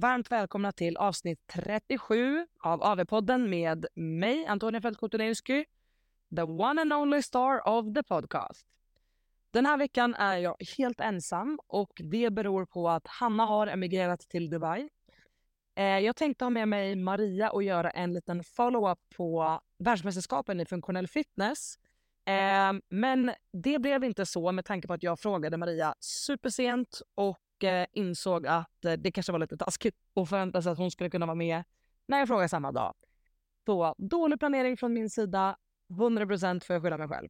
varmt välkomna till avsnitt 37 av AV-podden med mig, Antonia Fältskog the one and only star of the podcast. Den här veckan är jag helt ensam och det beror på att Hanna har emigrerat till Dubai. Eh, jag tänkte ha med mig Maria och göra en liten follow-up på världsmästerskapen i funktionell fitness. Eh, men det blev inte så med tanke på att jag frågade Maria supersent och eh, insåg att eh, det kanske var lite taskigt att förvänta sig att hon skulle kunna vara med när jag frågade samma dag. Så dålig planering från min sida. 100% får jag skylla mig själv.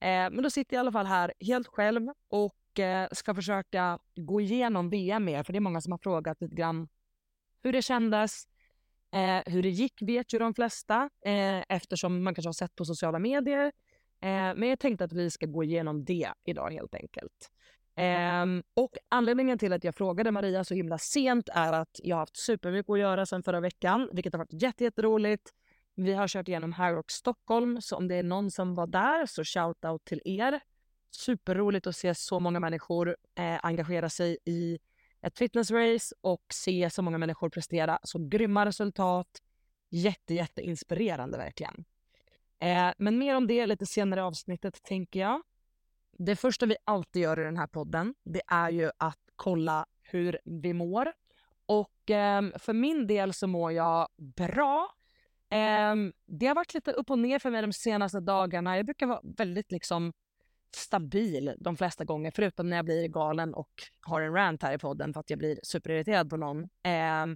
Eh, men då sitter jag i alla fall här helt själv och eh, ska försöka gå igenom VM med för det är många som har frågat lite grann hur det kändes. Eh, hur det gick vet ju de flesta eh, eftersom man kanske har sett på sociala medier. Eh, men jag tänkte att vi ska gå igenom det idag helt enkelt. Um, och anledningen till att jag frågade Maria så himla sent är att jag har haft supermycket att göra sedan förra veckan, vilket har varit jätteroligt. Vi har kört igenom Hyrox Stockholm, så om det är någon som var där så shout-out till er. Superroligt att se så många människor eh, engagera sig i ett fitnessrace och se så många människor prestera så grymma resultat. Jätte, jätte inspirerande verkligen. Eh, men mer om det lite senare i avsnittet tänker jag. Det första vi alltid gör i den här podden, det är ju att kolla hur vi mår. Och eh, för min del så mår jag bra. Eh, det har varit lite upp och ner för mig de senaste dagarna. Jag brukar vara väldigt liksom stabil de flesta gånger, förutom när jag blir galen och har en rant här i podden för att jag blir superirriterad på någon. Eh,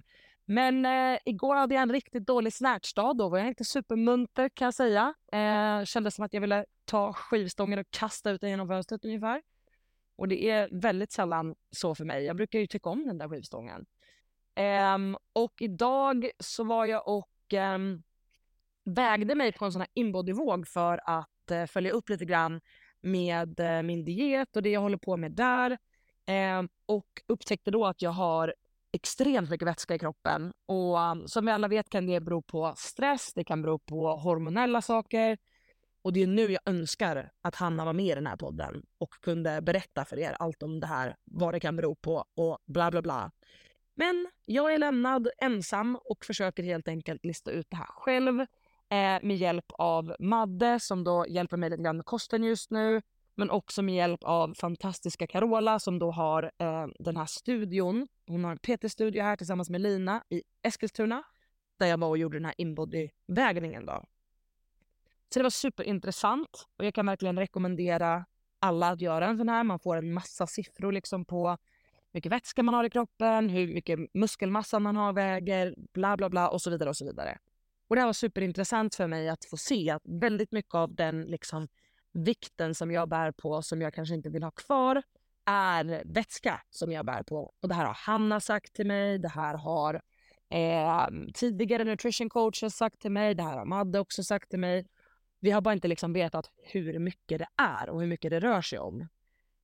men eh, igår hade jag en riktigt dålig snatchdag. Då var jag inte supermunter kan jag säga. Eh, kändes som att jag ville ta skivstången och kasta ut den genom fönstret ungefär. Och det är väldigt sällan så för mig. Jag brukar ju tycka om den där skivstången. Um, och idag så var jag och eh, vägde mig på en sån här inbodyvåg för att eh, följa upp lite grann med eh, min diet och det jag håller på med där. Ehm, och upptäckte då att jag har extremt mycket vätska i kroppen. Och um, som vi alla vet kan det bero på stress, det kan bero på hormonella saker. Och det är nu jag önskar att Hanna var med i den här podden och kunde berätta för er allt om det här, vad det kan bero på och bla bla bla. Men jag är lämnad ensam och försöker helt enkelt lista ut det här själv eh, med hjälp av Madde som då hjälper mig lite grann med kosten just nu. Men också med hjälp av fantastiska Carola som då har eh, den här studion. Hon har en PT-studio här tillsammans med Lina i Eskilstuna där jag var och gjorde den här inbody-vägningen då. Så det var superintressant och jag kan verkligen rekommendera alla att göra en sån här. Man får en massa siffror liksom på hur mycket vätska man har i kroppen, hur mycket muskelmassa man har, väger, bla bla bla och så vidare och så vidare. Och det här var superintressant för mig att få se att väldigt mycket av den liksom, vikten som jag bär på, som jag kanske inte vill ha kvar, är vätska som jag bär på. Och det här har Hanna sagt till mig, det här har eh, tidigare nutrition coacher sagt till mig, det här har Madde också sagt till mig. Vi har bara inte liksom vetat hur mycket det är och hur mycket det rör sig om.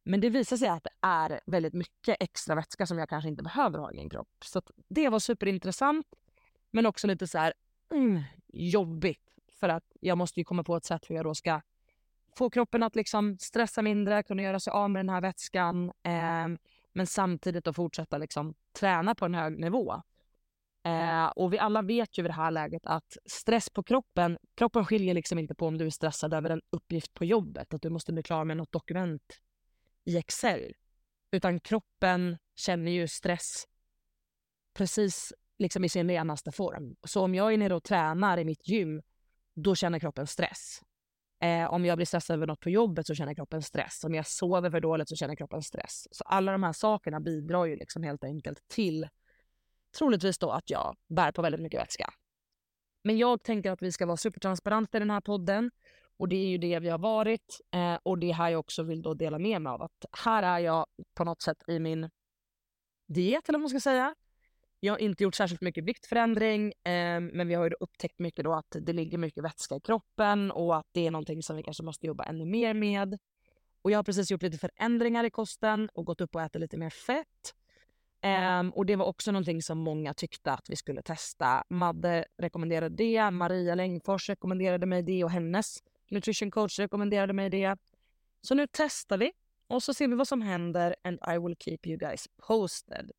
Men det visar sig att det är väldigt mycket extra vätska som jag kanske inte behöver ha i min kropp. Så det var superintressant, men också lite så här mm, jobbigt. För att jag måste ju komma på ett sätt hur jag då ska få kroppen att liksom stressa mindre, kunna göra sig av med den här vätskan. Eh, men samtidigt att fortsätta liksom träna på en hög nivå. Eh, och vi alla vet ju vid det här läget att stress på kroppen, kroppen skiljer liksom inte på om du är stressad över en uppgift på jobbet, att du måste bli klar med något dokument i Excel. Utan kroppen känner ju stress precis liksom i sin renaste form. Så om jag är nere och tränar i mitt gym, då känner kroppen stress. Eh, om jag blir stressad över något på jobbet så känner kroppen stress. Om jag sover för dåligt så känner kroppen stress. Så alla de här sakerna bidrar ju liksom helt enkelt till troligtvis då att jag bär på väldigt mycket vätska. Men jag tänker att vi ska vara supertransparenta i den här podden och det är ju det vi har varit eh, och det här jag också vill då dela med mig av. Att här är jag på något sätt i min diet, eller vad man ska säga. Jag har inte gjort särskilt mycket viktförändring, eh, men vi har ju upptäckt mycket då att det ligger mycket vätska i kroppen och att det är någonting som vi kanske måste jobba ännu mer med. Och jag har precis gjort lite förändringar i kosten och gått upp och ätit lite mer fett. Um, och det var också någonting som många tyckte att vi skulle testa. Madde rekommenderade det, Maria Längfors rekommenderade mig det och hennes nutrition coach rekommenderade mig det. Så nu testar vi och så ser vi vad som händer and I will keep you guys posted.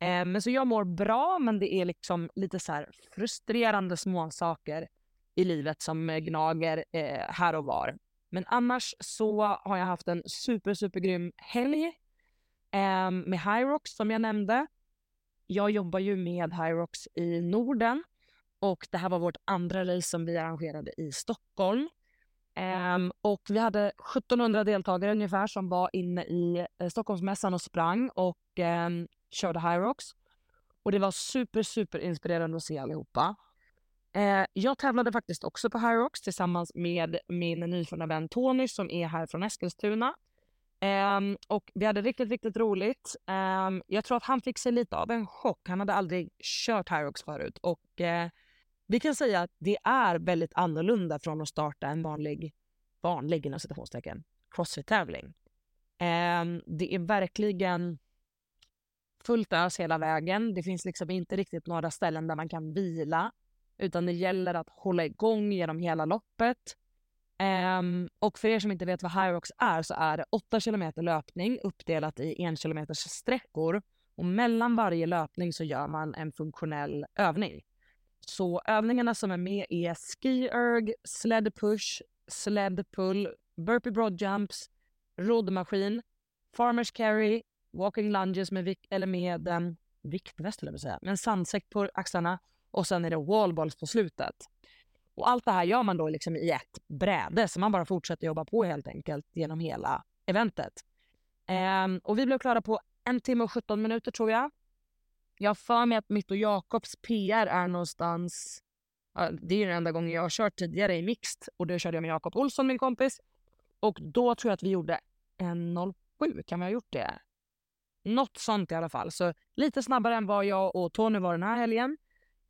Eh, men så jag mår bra, men det är liksom lite så här frustrerande småsaker i livet som gnager eh, här och var. Men annars så har jag haft en super, super grym helg ehm, med Hyrox som jag nämnde. Jag jobbar ju med Hyrox i Norden och det här var vårt andra race som vi arrangerade i Stockholm. Um, och vi hade 1700 deltagare ungefär som var inne i eh, Stockholmsmässan och sprang och um, körde Hyrox. Och det var super, super inspirerande att se allihopa. Eh, jag tävlade faktiskt också på Hyrox tillsammans med min nyfunna vän Tony som är här från Eskilstuna. Eh, och vi hade riktigt, riktigt roligt. Eh, jag tror att han fick sig lite av en chock. Han hade aldrig kört Hyrox förut och eh, vi kan säga att det är väldigt annorlunda från att starta en vanlig, vanlig inom citationstecken, crossfit-tävling. Ehm, det är verkligen fullt ös hela vägen. Det finns liksom inte riktigt några ställen där man kan vila, utan det gäller att hålla igång genom hela loppet. Um, och för er som inte vet vad Hyrox är så är det 8 kilometer löpning uppdelat i 1 kilometers sträckor och mellan varje löpning så gör man en funktionell övning. Så övningarna som är med är ski erg, sled push, sled pull, burpee broad jumps, roddmaskin, farmers carry, walking lunges med, eller med um, viktväst, eller säga, med en sandsäck på axlarna och sen är det wallballs på slutet. Och allt det här gör man då liksom i ett bräde, så man bara fortsätter jobba på helt enkelt genom hela eventet. Um, och vi blev klara på en timme och 17 minuter tror jag. Jag har för mig att mitt och Jakobs PR är någonstans... det är den enda gången jag har kört tidigare i mixed och då körde jag med Jakob Olsson, min kompis. Och då tror jag att vi gjorde en 07. Kan vi ha gjort det? Något sånt i alla fall. Så lite snabbare än vad jag och Tony var den här helgen.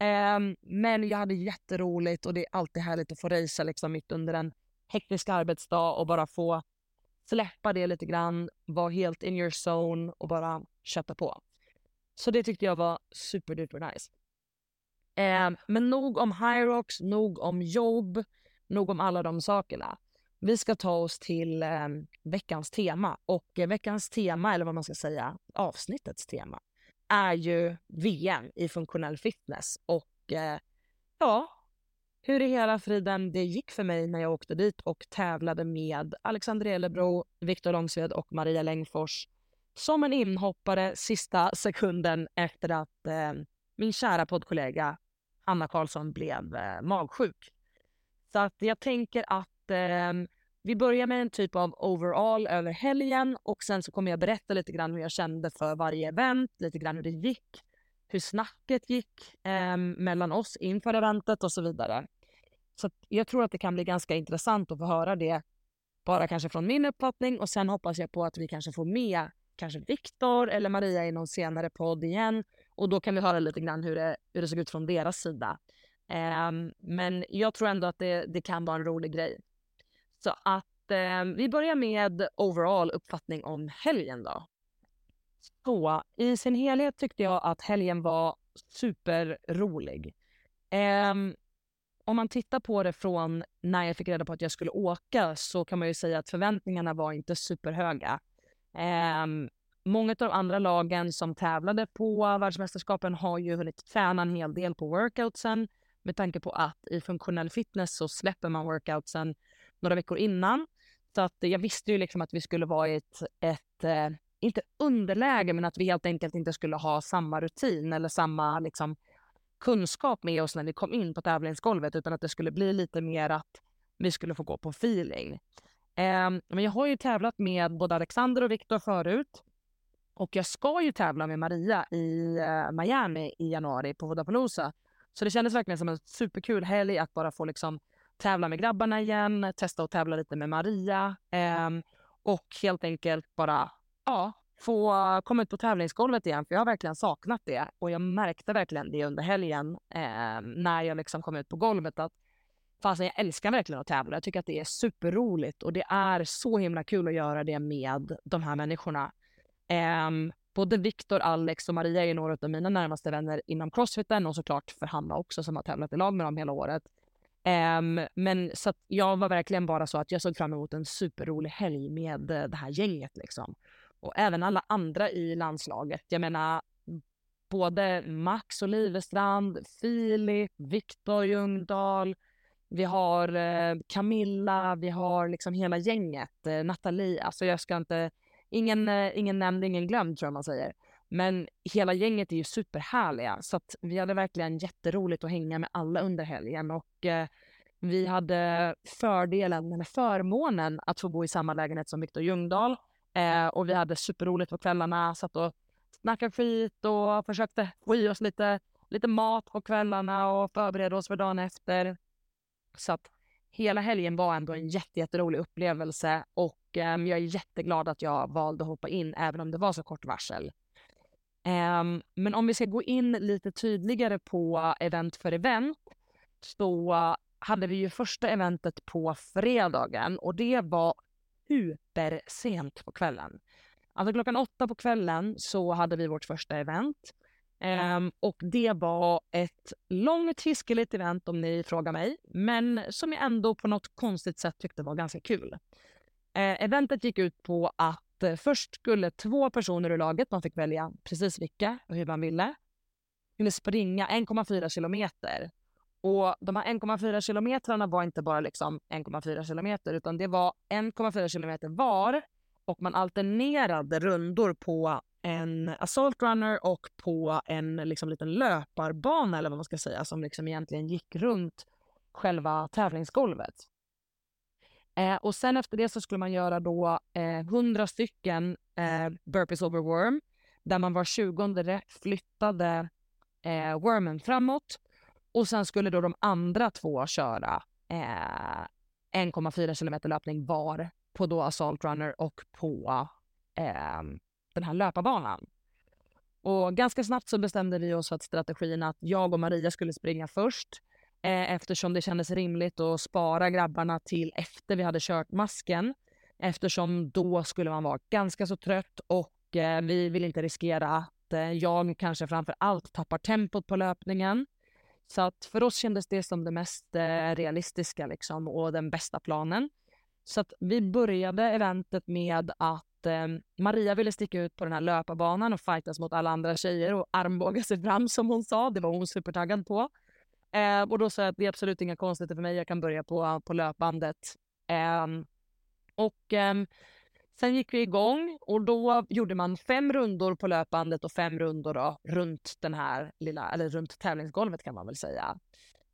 Um, men jag hade jätteroligt och det är alltid härligt att få racea liksom mitt under en hektisk arbetsdag och bara få släppa det lite grann, vara helt in your zone och bara kötta på. Så det tyckte jag var superduper nice. Eh, men nog om Hyrox, nog om jobb, nog om alla de sakerna. Vi ska ta oss till eh, veckans tema och eh, veckans tema, eller vad man ska säga, avsnittets tema, är ju VM i funktionell fitness och eh, ja, hur i hela friden det gick för mig när jag åkte dit och tävlade med Alexander Elebro, Viktor Långsved och Maria Längfors som en inhoppare sista sekunden efter att eh, min kära poddkollega Anna Karlsson blev eh, magsjuk. Så att jag tänker att eh, vi börjar med en typ av overall över helgen och sen så kommer jag berätta lite grann hur jag kände för varje event, lite grann hur det gick, hur snacket gick eh, mellan oss inför eventet och så vidare. Så jag tror att det kan bli ganska intressant att få höra det, bara kanske från min uppfattning och sen hoppas jag på att vi kanske får med kanske Viktor eller Maria i någon senare podd igen. Och då kan vi höra lite grann hur det, hur det såg ut från deras sida. Um, men jag tror ändå att det, det kan vara en rolig grej. Så att eh, vi börjar med overall uppfattning om helgen då. Så i sin helhet tyckte jag att helgen var superrolig. Eh, om man tittar på det från när jag fick reda på att jag skulle åka så kan man ju säga att förväntningarna var inte superhöga. Eh, många av de andra lagen som tävlade på världsmästerskapen har ju hunnit träna en hel del på workoutsen med tanke på att i funktionell fitness så släpper man workoutsen några veckor innan. Så att jag visste ju liksom att vi skulle vara i ett, ett eh, inte underläge, men att vi helt enkelt inte skulle ha samma rutin eller samma liksom, kunskap med oss när vi kom in på tävlingsgolvet, utan att det skulle bli lite mer att vi skulle få gå på feeling. Eh, men jag har ju tävlat med både Alexander och Viktor förut. Och jag ska ju tävla med Maria i eh, Miami i januari på Vodapalooza. Så det kändes verkligen som en superkul helg att bara få liksom tävla med grabbarna igen, testa att tävla lite med Maria eh, och helt enkelt bara ja, få komma ut på tävlingsgolvet igen. För jag har verkligen saknat det och jag märkte verkligen det under helgen eh, när jag liksom kom ut på golvet att Fasen, jag älskar verkligen att tävla. Jag tycker att det är superroligt och det är så himla kul att göra det med de här människorna. Eh, både Viktor, Alex och Maria är några av mina närmaste vänner inom crossfiten och såklart för Hanna också som har tävlat i lag med dem hela året. Um, men så att jag var verkligen bara så att jag såg fram emot en superrolig helg med eh, det här gänget liksom. Och även alla andra i landslaget. Jag menar, både Max Olivestrand, Filip, Viktor Ljungdahl, vi har eh, Camilla, vi har liksom hela gänget, eh, Nathalie, alltså jag ska inte, ingen, eh, ingen nämnd, ingen glömd tror jag man säger. Men hela gänget är ju superhärliga så att vi hade verkligen jätteroligt att hänga med alla under helgen och eh, vi hade fördelen, eller förmånen, att få bo i samma lägenhet som Viktor Ljungdahl. Eh, och vi hade superroligt på kvällarna, satt och snackade skit och försökte få i oss lite, lite mat på kvällarna och förbereda oss för dagen efter. Så att hela helgen var ändå en jätterolig upplevelse och eh, jag är jätteglad att jag valde att hoppa in även om det var så kort varsel. Um, men om vi ska gå in lite tydligare på event för event så hade vi ju första eventet på fredagen och det var supersent på kvällen. Alltså klockan åtta på kvällen så hade vi vårt första event. Um, och det var ett långt hiskeligt event om ni frågar mig, men som jag ändå på något konstigt sätt tyckte var ganska kul. Uh, eventet gick ut på att uh, först skulle två personer ur laget, man fick välja precis vilka och hur man ville, skulle springa 1,4 kilometer och de här 1,4 kilometrarna var inte bara liksom 1,4 kilometer utan det var 1,4 kilometer var och man alternerade rundor på en assault runner och på en liksom liten löparbana eller vad man ska säga som liksom egentligen gick runt själva tävlingsgolvet. Eh, och sen efter det så skulle man göra då eh, 100 stycken eh, burpees over worm där man var 20 flyttade eh, wormen framåt och sen skulle då de andra två köra eh, 1,4 kilometer löpning var på då Assault Runner och på eh, den här löparbanan. Och ganska snabbt så bestämde vi oss för att strategin att jag och Maria skulle springa först eh, eftersom det kändes rimligt att spara grabbarna till efter vi hade kört masken eftersom då skulle man vara ganska så trött och eh, vi vill inte riskera att eh, jag kanske framför allt tappar tempot på löpningen. Så att för oss kändes det som det mest eh, realistiska liksom, och den bästa planen. Så att vi började eventet med att eh, Maria ville sticka ut på den här löparbanan och fightas mot alla andra tjejer och armbåga sig fram som hon sa. Det var hon supertaggad på. Eh, och då sa jag att det är absolut inga konstigheter för mig. Jag kan börja på, på löpbandet. Eh, och eh, Sen gick vi igång och då gjorde man fem rundor på löpbandet och fem rundor då, runt den här lilla, eller runt tävlingsgolvet kan man väl säga.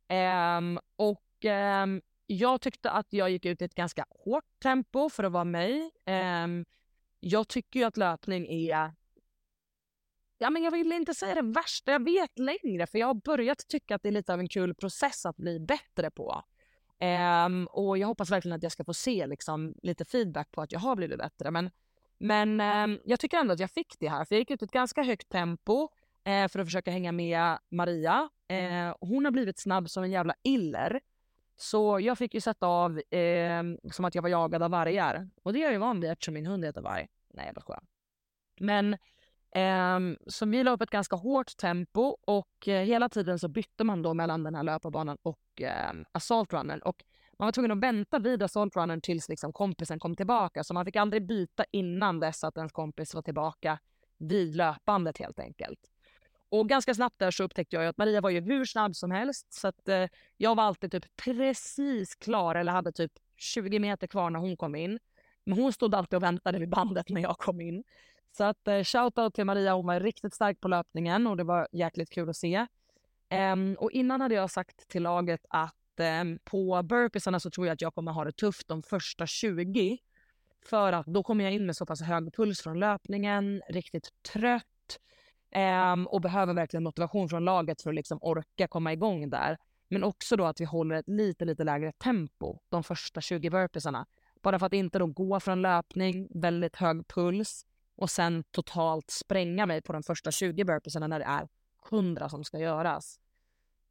Ehm, och ehm, jag tyckte att jag gick ut i ett ganska hårt tempo för att vara mig. Ehm, jag tycker ju att löpning är Ja, men jag vill inte säga det värsta jag vet längre för jag har börjat tycka att det är lite av en kul process att bli bättre på. Um, och jag hoppas verkligen att jag ska få se liksom, lite feedback på att jag har blivit bättre. Men, men um, jag tycker ändå att jag fick det här. För jag gick ut ett ganska högt tempo uh, för att försöka hänga med Maria. Uh, hon har blivit snabb som en jävla iller. Så jag fick ju sätta av eh, som att jag var jagad av vargar. Och det är jag ju van vid eftersom min hund heter varg. Nej, jag bara Men Um, Ehm, så vi la upp ett ganska hårt tempo och eh, hela tiden så bytte man då mellan den här löparbanan och uh, assault. Och man var tvungen att vänta vid assaultrunnern tills liksom, kompisen kom tillbaka. Så man fick aldrig byta innan dess att ens kompis var tillbaka vid löpandet helt enkelt. Och ganska snabbt där så upptäckte jag att Maria var ju hur snabb som helst. Så att eh, jag var alltid typ precis klar eller hade typ 20 meter kvar när hon kom in. Men hon stod alltid och väntade vid bandet när jag kom in. Så att eh, shoutout till Maria, hon var riktigt stark på löpningen och det var jäkligt kul att se. Um, och innan hade jag sagt till laget att um, på burpeesarna så tror jag att jag kommer ha det tufft de första 20. För att då kommer jag in med så pass hög puls från löpningen, riktigt trött um, och behöver verkligen motivation från laget för att liksom orka komma igång där. Men också då att vi håller ett lite, lite lägre tempo de första 20 burpeesarna. Bara för att inte då gå från löpning, väldigt hög puls, och sen totalt spränga mig på de första 20 burpeesarna när det är 100 som ska göras.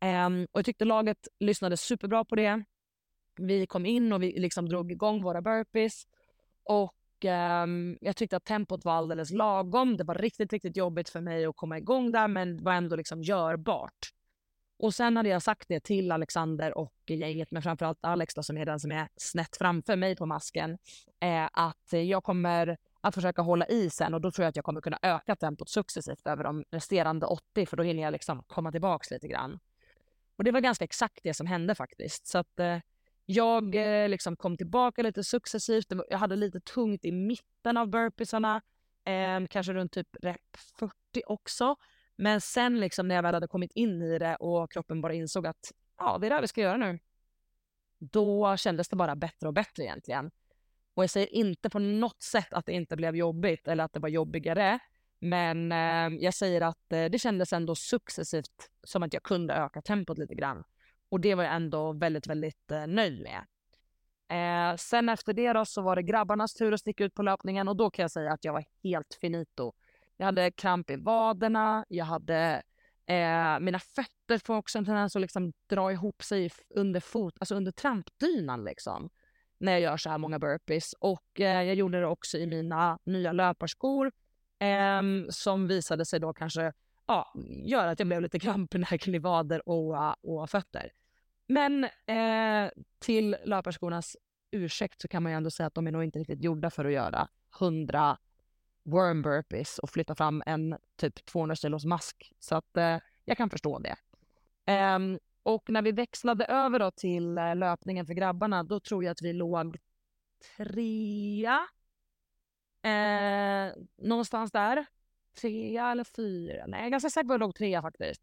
Um, och jag tyckte laget lyssnade superbra på det. Vi kom in och vi liksom drog igång våra burpees. Och um, jag tyckte att tempot var alldeles lagom. Det var riktigt, riktigt jobbigt för mig att komma igång där men det var ändå liksom görbart. Och sen hade jag sagt det till Alexander och gänget, men framförallt Alex då, som är den som är snett framför mig på masken, eh, att jag kommer att försöka hålla i sen och då tror jag att jag kommer kunna öka tempot successivt över de resterande 80 för då hinner jag liksom komma tillbaka lite grann. Och det var ganska exakt det som hände faktiskt. Så att eh, jag eh, liksom kom tillbaka lite successivt. Jag hade lite tungt i mitten av burpeesarna, eh, kanske runt typ rep 40 också. Men sen liksom när jag väl hade kommit in i det och kroppen bara insåg att ja, det är det här vi ska göra nu. Då kändes det bara bättre och bättre egentligen. Och jag säger inte på något sätt att det inte blev jobbigt eller att det var jobbigare. Men eh, jag säger att eh, det kändes ändå successivt som att jag kunde öka tempot lite grann. Och det var jag ändå väldigt, väldigt eh, nöjd med. Eh, sen efter det då så var det grabbarnas tur att sticka ut på löpningen och då kan jag säga att jag var helt finito. Jag hade kramp i vaderna, jag hade eh, mina fötter får också en tendens att liksom dra ihop sig under fot, alltså under trampdynan liksom. När jag gör så här många burpees och eh, jag gjorde det också i mina nya löparskor eh, som visade sig då kanske ja, göra att jag blev lite krampig i vader och, eh, och fötter. Men eh, till löparskornas ursäkt så kan man ju ändå säga att de är nog inte riktigt gjorda för att göra 100 worm burpees och flytta fram en typ 200 kilos mask. Så att eh, jag kan förstå det. Ehm, och när vi växlade över då till eh, löpningen för grabbarna, då tror jag att vi låg trea. Eh, någonstans där. Trea eller fyra. Nej, jag är ganska säker på att vi låg trea faktiskt.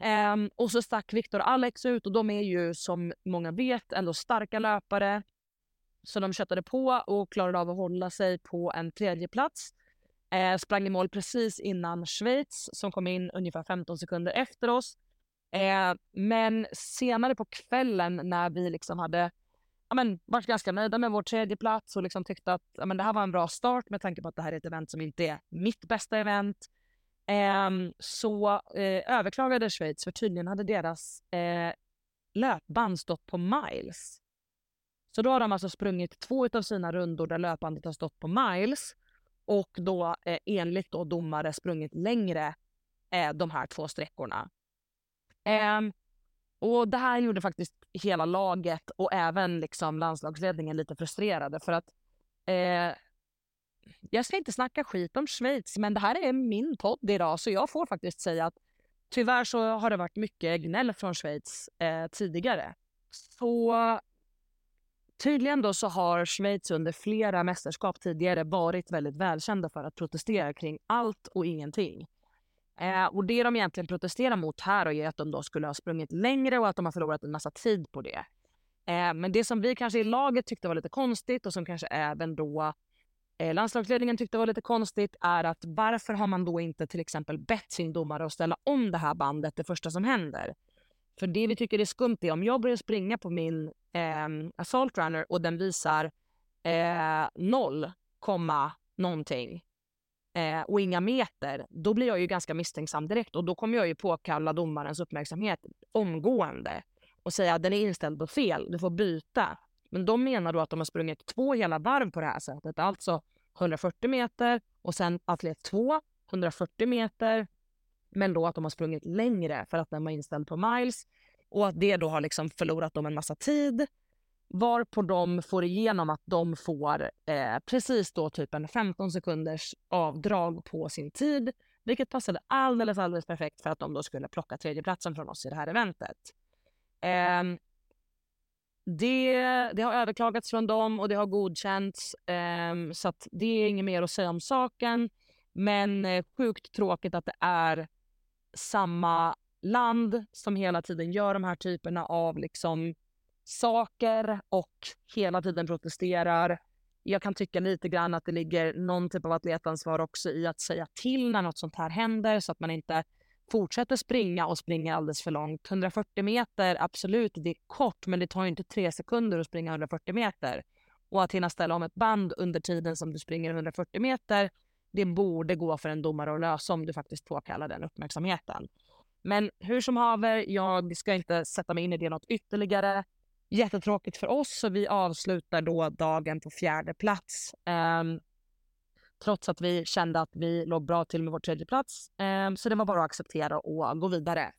Eh, och så stack Viktor och Alex ut och de är ju som många vet ändå starka löpare. Så de köttade på och klarade av att hålla sig på en tredje plats. Eh, sprang i mål precis innan Schweiz som kom in ungefär 15 sekunder efter oss. Eh, men senare på kvällen när vi liksom hade ja, men, varit ganska nöjda med vår tredje plats och liksom tyckte att ja, men, det här var en bra start med tanke på att det här är ett event som inte är mitt bästa event. Eh, så eh, överklagade Schweiz för tydligen hade deras eh, löpband stått på miles. Så då har de alltså sprungit två av sina rundor där löpbandet har stått på miles och då eh, enligt då domare sprungit längre eh, de här två sträckorna. Um, och det här gjorde faktiskt hela laget och även liksom landslagsledningen lite frustrerade för att eh, jag ska inte snacka skit om Schweiz, men det här är min podd idag så jag får faktiskt säga att tyvärr så har det varit mycket gnäll från Schweiz eh, tidigare. Så Tydligen då så har Schweiz under flera mästerskap tidigare varit väldigt välkända för att protestera kring allt och ingenting. Eh, och det de egentligen protesterar mot här är att de då skulle ha sprungit längre och att de har förlorat en massa tid på det. Eh, men det som vi kanske i laget tyckte var lite konstigt och som kanske även då eh, landslagsledningen tyckte var lite konstigt är att varför har man då inte till exempel bett sin domare att ställa om det här bandet det första som händer? För det vi tycker är skumt är om jag börjar springa på min eh, Assault Runner och den visar eh, 0, någonting eh, och inga meter, då blir jag ju ganska misstänksam direkt och då kommer jag ju påkalla domarens uppmärksamhet omgående och säga att den är inställd på fel, du får byta. Men de menar då att de har sprungit två hela varv på det här sättet, alltså 140 meter och sen atlet 2, 140 meter men då att de har sprungit längre för att den var inställd på miles och att det då har liksom förlorat dem en massa tid. Varpå de får igenom att de får eh, precis då typ en 15 sekunders avdrag på sin tid. Vilket passade alldeles, alldeles perfekt för att de då skulle plocka tredjeplatsen från oss i det här eventet. Eh, det, det, har överklagats från dem och det har godkänts. Eh, så att det är inget mer att säga om saken. Men eh, sjukt tråkigt att det är samma land som hela tiden gör de här typerna av liksom saker och hela tiden protesterar. Jag kan tycka lite grann att det ligger någon typ av atletansvar också i att säga till när något sånt här händer så att man inte fortsätter springa och springer alldeles för långt. 140 meter, absolut, det är kort men det tar inte tre sekunder att springa 140 meter. Och att hinna ställa om ett band under tiden som du springer 140 meter, det borde gå för en domare att lösa om du faktiskt påkallar den uppmärksamheten. Men hur som haver, jag ska inte sätta mig in i det något ytterligare. Jättetråkigt för oss, så vi avslutar då dagen på fjärde plats. Um, trots att vi kände att vi låg bra till med vår tredje plats. Um, så det var bara att acceptera och gå vidare.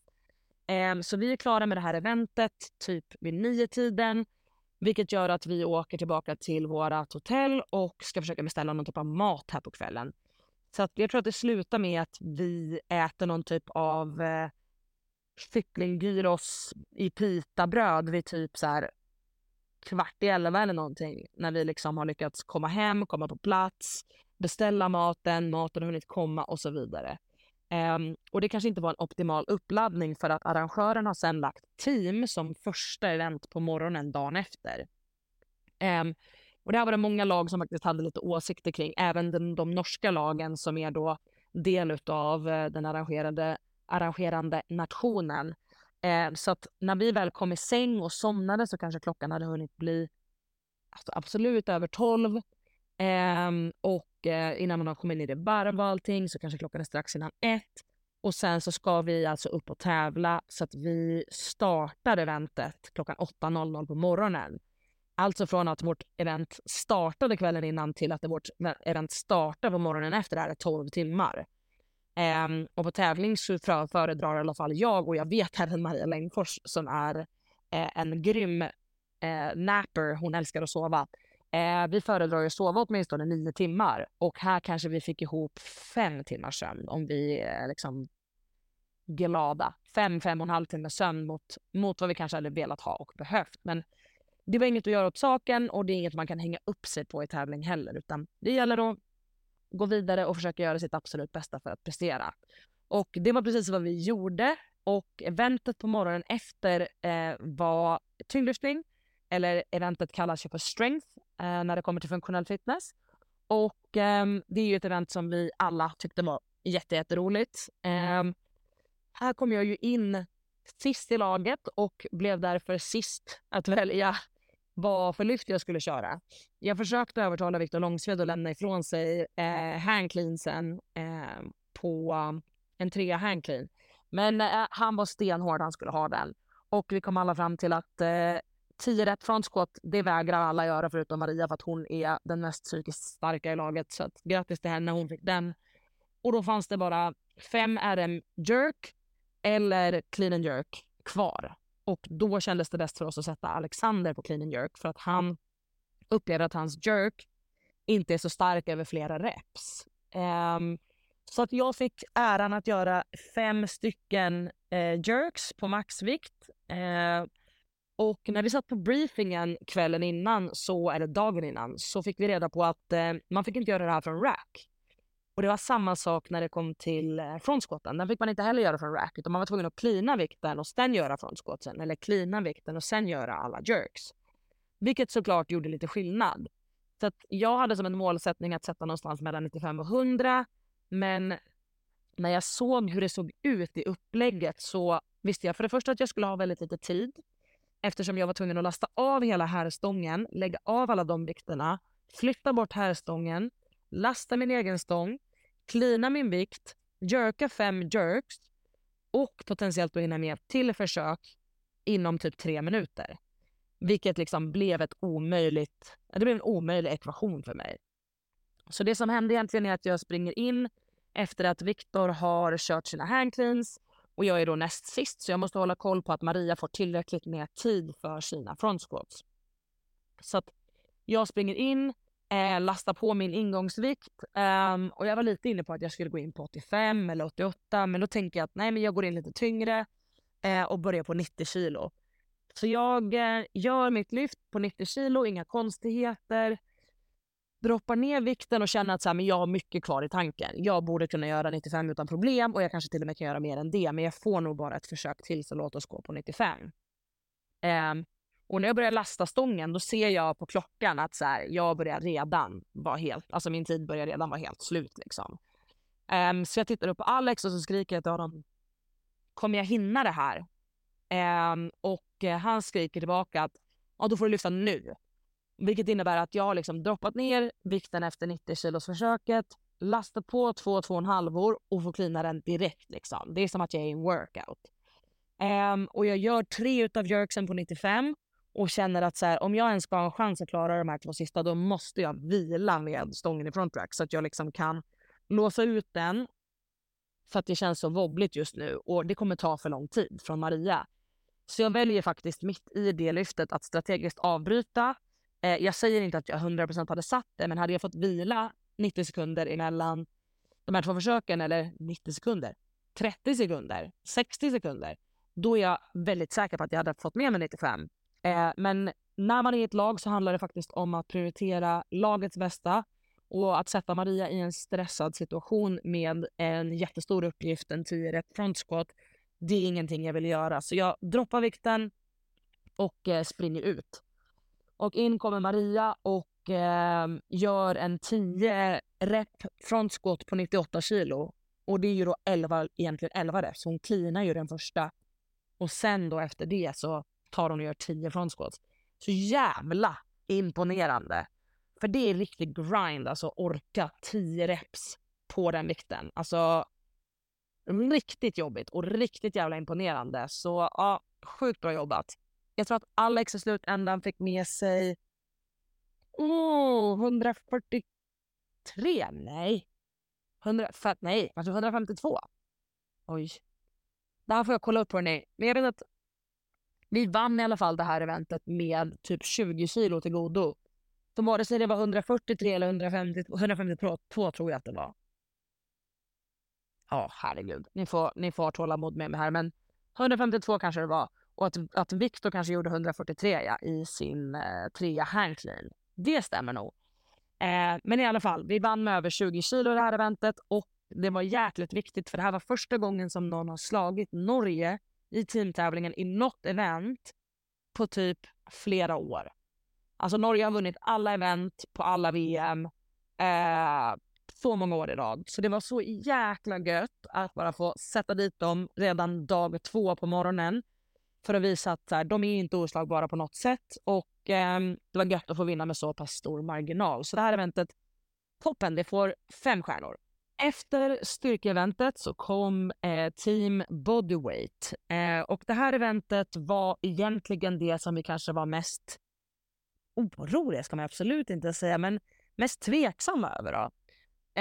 Um, så vi är klara med det här eventet typ vid nio tiden. Vilket gör att vi åker tillbaka till vårt hotell och ska försöka beställa någon typ av mat här på kvällen. Så att jag tror att det slutar med att vi äter någon typ av eh, kycklinggyros i pitabröd vid typ så här kvart i elva eller någonting. När vi liksom har lyckats komma hem, komma på plats, beställa maten, maten har hunnit komma och så vidare. Um, och det kanske inte var en optimal uppladdning för att arrangören har sen lagt team som första event på morgonen dagen efter. Um, och det här var det många lag som faktiskt hade lite åsikter kring, även den, de norska lagen som är då del av eh, den arrangerade, arrangerande nationen. Eh, så att när vi väl kom i säng och somnade så kanske klockan hade hunnit bli alltså absolut över tolv. Ehm, och eh, innan man har kommit ner i varv och allting så kanske klockan är strax innan ett. Och sen så ska vi alltså upp och tävla så att vi startar eventet klockan 8.00 på morgonen. Alltså från att vårt event startade kvällen innan till att vårt event startar på morgonen efter det här är 12 timmar. Um, och på tävling så föredrar i alla fall jag och jag vet även Maria Längfors som är eh, en grym eh, napper, hon älskar att sova. Eh, vi föredrar att sova åtminstone nio timmar och här kanske vi fick ihop fem timmars sömn om vi är liksom glada. Fem, fem och en halv timme sömn mot, mot vad vi kanske hade velat ha och behövt. Men det var inget att göra åt saken och det är inget man kan hänga upp sig på i tävling heller utan det gäller att gå vidare och försöka göra sitt absolut bästa för att prestera. Och det var precis vad vi gjorde och eventet på morgonen efter eh, var tyngdlyftning eller eventet kallas ju för strength eh, när det kommer till funktionell fitness. Och eh, det är ju ett event som vi alla tyckte var jätteroligt. Eh, här kom jag ju in sist i laget och blev därför sist att välja vad för lyft jag skulle köra. Jag försökte övertala Viktor Långsved att lämna ifrån sig eh, handcleansen eh, på en trea handclean. Men eh, han var stenhård, han skulle ha den. Och vi kom alla fram till att eh, 10 rätt frontskott, det vägrar alla göra förutom Maria för att hon är den mest psykiskt starka i laget. Så att, grattis till henne, hon fick den. Och då fanns det bara fem RM jerk eller clean and jerk kvar. Och då kändes det bäst för oss att sätta Alexander på clean and jerk för att han upplever att hans jerk inte är så stark över flera reps. Um, så att jag fick äran att göra fem stycken eh, jerks på maxvikt. Eh, och när vi satt på briefingen kvällen innan, så, eller dagen innan, så fick vi reda på att eh, man fick inte göra det här från rack. Och det var samma sak när det kom till eh, frontskotten. Den fick man inte heller göra från rack, utan man var tvungen att cleana vikten och sen göra frontskotten. Eller cleana vikten och sen göra alla jerks. Vilket såklart gjorde lite skillnad. Så att jag hade som en målsättning att sätta någonstans mellan 95 och 100. Men när jag såg hur det såg ut i upplägget så visste jag för det första att jag skulle ha väldigt lite tid eftersom jag var tvungen att lasta av hela härstången, lägga av alla de vikterna, flytta bort härstången, lasta min egen stång, klina min vikt, jerka fem jerks och potentiellt då hinna med ett till försök inom typ tre minuter. Vilket liksom blev ett omöjligt, det blev en omöjlig ekvation för mig. Så det som hände egentligen är att jag springer in efter att Viktor har kört sina handcleans och jag är då näst sist så jag måste hålla koll på att Maria får tillräckligt med tid för sina front squats. Så att jag springer in, eh, lastar på min ingångsvikt um, och jag var lite inne på att jag skulle gå in på 85 eller 88 men då tänker jag att nej men jag går in lite tyngre eh, och börjar på 90 kilo. Så jag eh, gör mitt lyft på 90 kilo, inga konstigheter droppar ner vikten och känner att så här, men jag har mycket kvar i tanken. Jag borde kunna göra 95 utan problem och jag kanske till och med kan göra mer än det. Men jag får nog bara ett försök till så låt oss gå på 95. Um, och när jag börjar lasta stången då ser jag på klockan att så här, jag börjar redan vara helt, alltså min tid börjar redan vara helt slut liksom. Um, så jag tittar upp på Alex och så skriker jag till honom, kommer jag hinna det här? Um, och eh, han skriker tillbaka att ja, då får du lyfta nu. Vilket innebär att jag har liksom droppat ner vikten efter 90 kilos försöket, lastat på två, två och en halvor och får klina den direkt. Liksom. Det är som att jag är i en workout. Um, och jag gör tre utav jerksen på 95 och känner att så här, om jag ens ska ha en chans att klara de här två sista då måste jag vila med stången i front rack så att jag liksom kan låsa ut den för att det känns så wobbligt just nu och det kommer ta för lång tid från Maria. Så jag väljer faktiskt mitt i det lyftet att strategiskt avbryta. Eh, jag säger inte att jag 100% hade satt det, men hade jag fått vila 90 sekunder emellan de här två försöken, eller 90 sekunder, 30 sekunder, 60 sekunder, då är jag väldigt säker på att jag hade fått med mig 95. Eh, men när man är i ett lag så handlar det faktiskt om att prioritera lagets bästa och att sätta Maria i en stressad situation med en jättestor uppgift, en 10 rep frontskott, det är ingenting jag vill göra. Så jag droppar vikten och eh, springer ut. Och in kommer Maria och eh, gör en 10 rep frontskott på 98 kilo. Och det är ju då 11, egentligen 11 reps. Hon cleanar ju den första. Och sen då efter det så tar hon och gör 10 frontsquats. Så jävla imponerande. För det är riktig grind, alltså orka 10 reps på den vikten. Alltså riktigt jobbigt och riktigt jävla imponerande. Så ja, sjukt bra jobbat. Jag tror att Alex i slutändan fick med sig oh, 143, nej. 100, för, nej, 152. Oj. Det här får jag kolla upp hörni. Men jag vet att vi vann i alla fall det här eventet med typ 20 kilo till godo. Så vare sig det var 143 eller 150, 152 tror jag att det var. Ja, herregud. Ni får, ni får ha tålamod med mig här, men 152 kanske det var. Och att, att Victor kanske gjorde 143 ja, i sin eh, trea handclean. Det stämmer nog. Eh, men i alla fall, vi vann med över 20 kilo det här eventet och det var jäkligt viktigt för det här var första gången som någon har slagit Norge i teamtävlingen i något event på typ flera år. Alltså Norge har vunnit alla event på alla VM eh, så många år i rad. Så det var så jäkla gött att bara få sätta dit dem redan dag två på morgonen för att visa att här, de är inte oslagbara på något sätt och eh, det var gött att få vinna med så pass stor marginal. Så det här eventet, toppen, det får fem stjärnor. Efter styrkeeventet så kom eh, Team Bodyweight eh, och det här eventet var egentligen det som vi kanske var mest oroliga, ska man absolut inte säga, men mest tveksamma över. Då.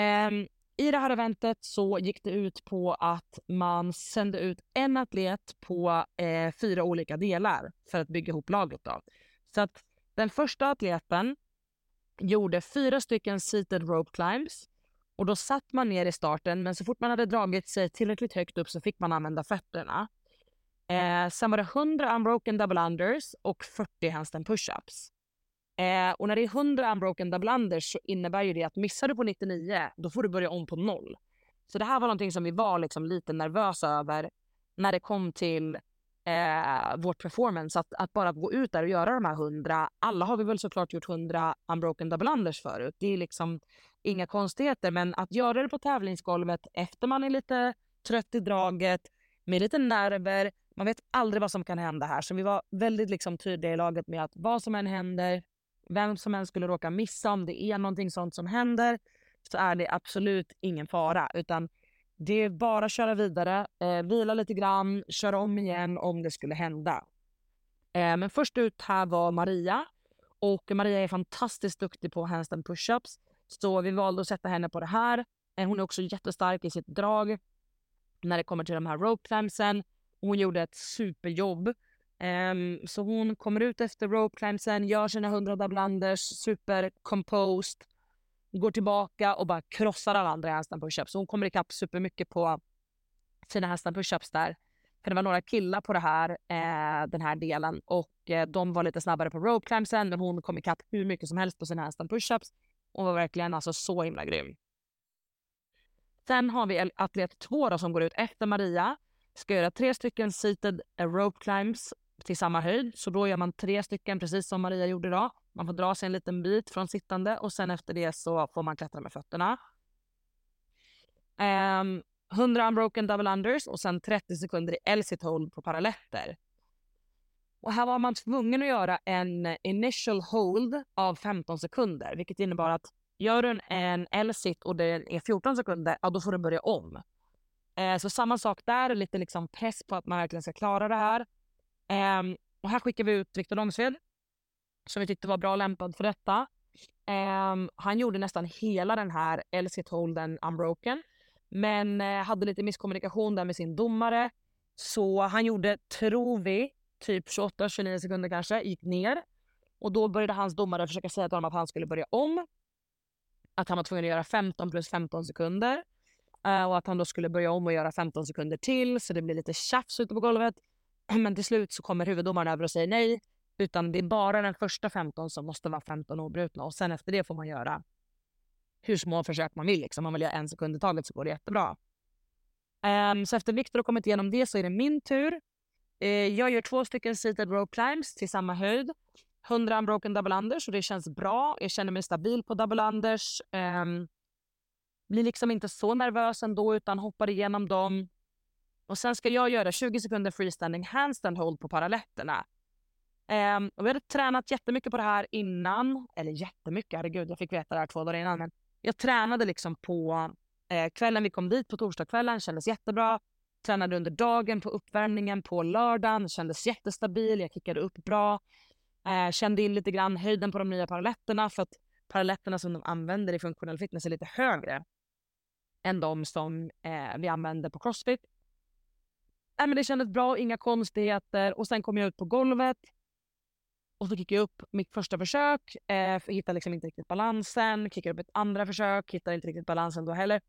Eh, I det här eventet så gick det ut på att man sände ut en atlet på eh, fyra olika delar för att bygga ihop laget. Då. Så att den första atleten gjorde fyra stycken seated rope climbs och då satt man ner i starten, men så fort man hade dragit sig tillräckligt högt upp så fick man använda fötterna. Eh, sen var det 100 unbroken double unders och 40 handstand pushups. Eh, och när det är 100 unbroken double unders så innebär ju det att missar du på 99, då får du börja om på noll. Så det här var någonting som vi var liksom lite nervösa över när det kom till eh, vårt performance. Att, att bara gå ut där och göra de här 100. Alla har vi väl såklart gjort 100 unbroken double unders förut. Det är liksom inga konstigheter. Men att göra det på tävlingsgolvet efter man är lite trött i draget, med lite nerver. Man vet aldrig vad som kan hända här. Så vi var väldigt liksom tydliga i laget med att vad som än händer, vem som än skulle råka missa, om det är någonting sånt som händer, så är det absolut ingen fara. Utan det är bara att köra vidare, eh, vila lite grann, köra om igen om det skulle hända. Eh, men först ut här var Maria. Och Maria är fantastiskt duktig på handstand pushups. Så vi valde att sätta henne på det här. Eh, hon är också jättestark i sitt drag när det kommer till de här rope climbsen. Hon gjorde ett superjobb. Um, så hon kommer ut efter rope climbsen, gör sina 100 double unders, super composed, går tillbaka och bara krossar alla andra i handstand pushups. Så hon kommer ikapp supermycket på sina handstand pushups där. För det var några killar på det här, eh, den här delen och eh, de var lite snabbare på rope climbsen men hon kom ikapp hur mycket som helst på sina handstand pushups Hon var verkligen alltså så himla grym. Sen har vi atlet 2 som går ut efter Maria. Ska göra tre stycken seated eh, rope climbs till samma höjd. Så då gör man tre stycken precis som Maria gjorde idag. Man får dra sig en liten bit från sittande och sen efter det så får man klättra med fötterna. Ehm, um, 100 unbroken double unders och sen 30 sekunder i L-sit hold på paralletter. Och här var man tvungen att göra en initial hold av 15 sekunder, vilket innebar att gör du en L-sit och det är 14 sekunder, ja då får du börja om. Eh, så samma sak där, lite liksom press på att man verkligen ska klara det här. Eh, och här skickar vi ut Viktor Långsved, som vi tyckte var bra lämpad för detta. Um, han gjorde nästan hela den här L-sit holden unbroken, men uh, hade lite misskommunikation där med sin domare. Så han gjorde, tror vi, typ 28-29 sekunder kanske, gick ner. Och då började hans domare försöka säga till honom att han skulle börja om. Att han var tvungen att göra 15 plus 15 sekunder. Uh, och att han då skulle börja om och göra 15 sekunder till så det blir lite tjafs ute på golvet. Men till slut så kommer huvuddomaren över och säger nej. Utan det är bara den första 15 som måste vara 15 obrutna och sen efter det får man göra hur små försök man vill. Liksom. Om man vill göra en sekund i taget så går det jättebra. Um, så efter Viktor har kommit igenom det så är det min tur. Uh, jag gör två stycken seated rope climbs till samma höjd. 100 unbroken double unders och det känns bra. Jag känner mig stabil på double unders. Um, blir liksom inte så nervös ändå utan hoppar igenom dem. Och sen ska jag göra 20 sekunder freestanding handstand hold på paralletterna. Um, och vi hade tränat jättemycket på det här innan. Eller jättemycket, herregud jag fick veta det här två dagar innan. Men jag tränade liksom på eh, kvällen vi kom dit på torsdagskvällen, kändes jättebra. Tränade under dagen på uppvärmningen på lördagen, kändes jättestabil, jag kickade upp bra. Eh, kände in lite grann höjden på de nya paralletterna för att paralletterna som de använder i funktionell fitness är lite högre än de som eh, vi använder på crossfit. Äh, men det kändes bra, inga konstigheter och sen kom jag ut på golvet och så kickade jag upp mitt första försök, eh, hittade liksom inte riktigt balansen, kickade upp ett andra försök, hittade inte riktigt balansen då heller.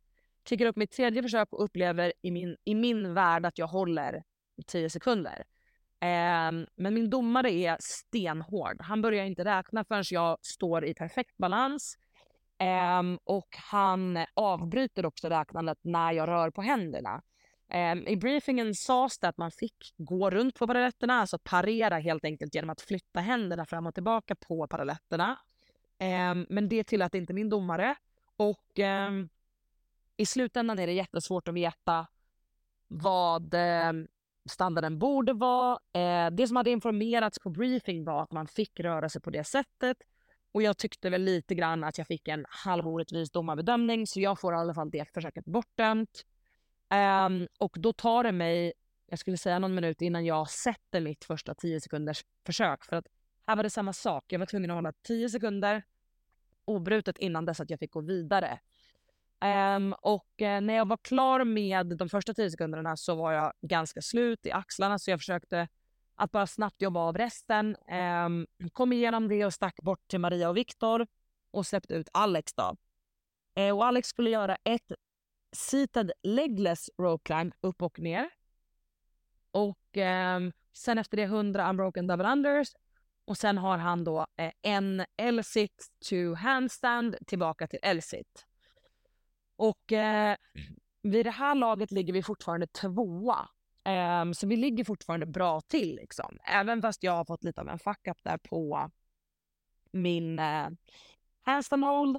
Kickar upp mitt tredje försök och upplever i min, i min värld att jag håller 10 sekunder. Eh, men min domare är stenhård. Han börjar inte räkna förrän jag står i perfekt balans. Eh, och han avbryter också räknandet när jag rör på händerna. Ehm, I briefingen sades det att man fick gå runt på paralletterna, alltså parera helt enkelt genom att flytta händerna fram och tillbaka på paralletterna. Ehm, men det tillät inte min domare. Och ehm, i slutändan är det jättesvårt att veta vad standarden borde vara. Det som hade informerats på briefing var att man fick röra sig på det sättet. Och jag tyckte väl lite grann att jag fick en halvorättvis domarbedömning så jag får i alla fall det försöket bortdömt. Um, och då tar det mig, jag skulle säga någon minut innan jag sätter mitt första 10 sekunders försök. För att här var det samma sak. Jag var tvungen att hålla 10 sekunder obrutet innan dess att jag fick gå vidare. Um, och uh, när jag var klar med de första 10 sekunderna så var jag ganska slut i axlarna så jag försökte att bara snabbt jobba av resten. Um, kom igenom det och stack bort till Maria och Viktor och släppte ut Alex då. Uh, och Alex skulle göra ett seated legless rope climb upp och ner. Och eh, sen efter det 100 unbroken double unders. Och sen har han då eh, en L-sit to handstand tillbaka till L-sit. Och eh, vid det här laget ligger vi fortfarande tvåa. Um, så vi ligger fortfarande bra till liksom. Även fast jag har fått lite av en fuck up där på min uh, handstand hold.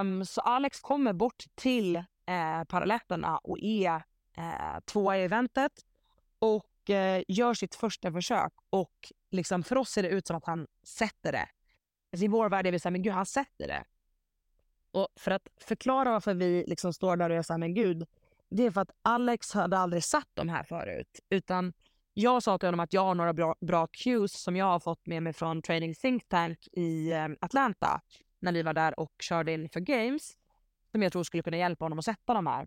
Um, så Alex kommer bort till eh, paralletterna och är eh, tvåa i eventet och eh, gör sitt första försök. Och liksom, för oss ser det ut som att han sätter det. Alltså, I vår värld är vi såhär, men gud han sätter det. Och för att förklara varför vi liksom står där och är såhär, men gud. Det är för att Alex hade aldrig satt de här förut. Utan jag sa till honom att jag har några bra, bra cues som jag har fått med mig från Training Think Tank i eh, Atlanta. När vi var där och körde inför Games som jag tror skulle kunna hjälpa honom att sätta de här.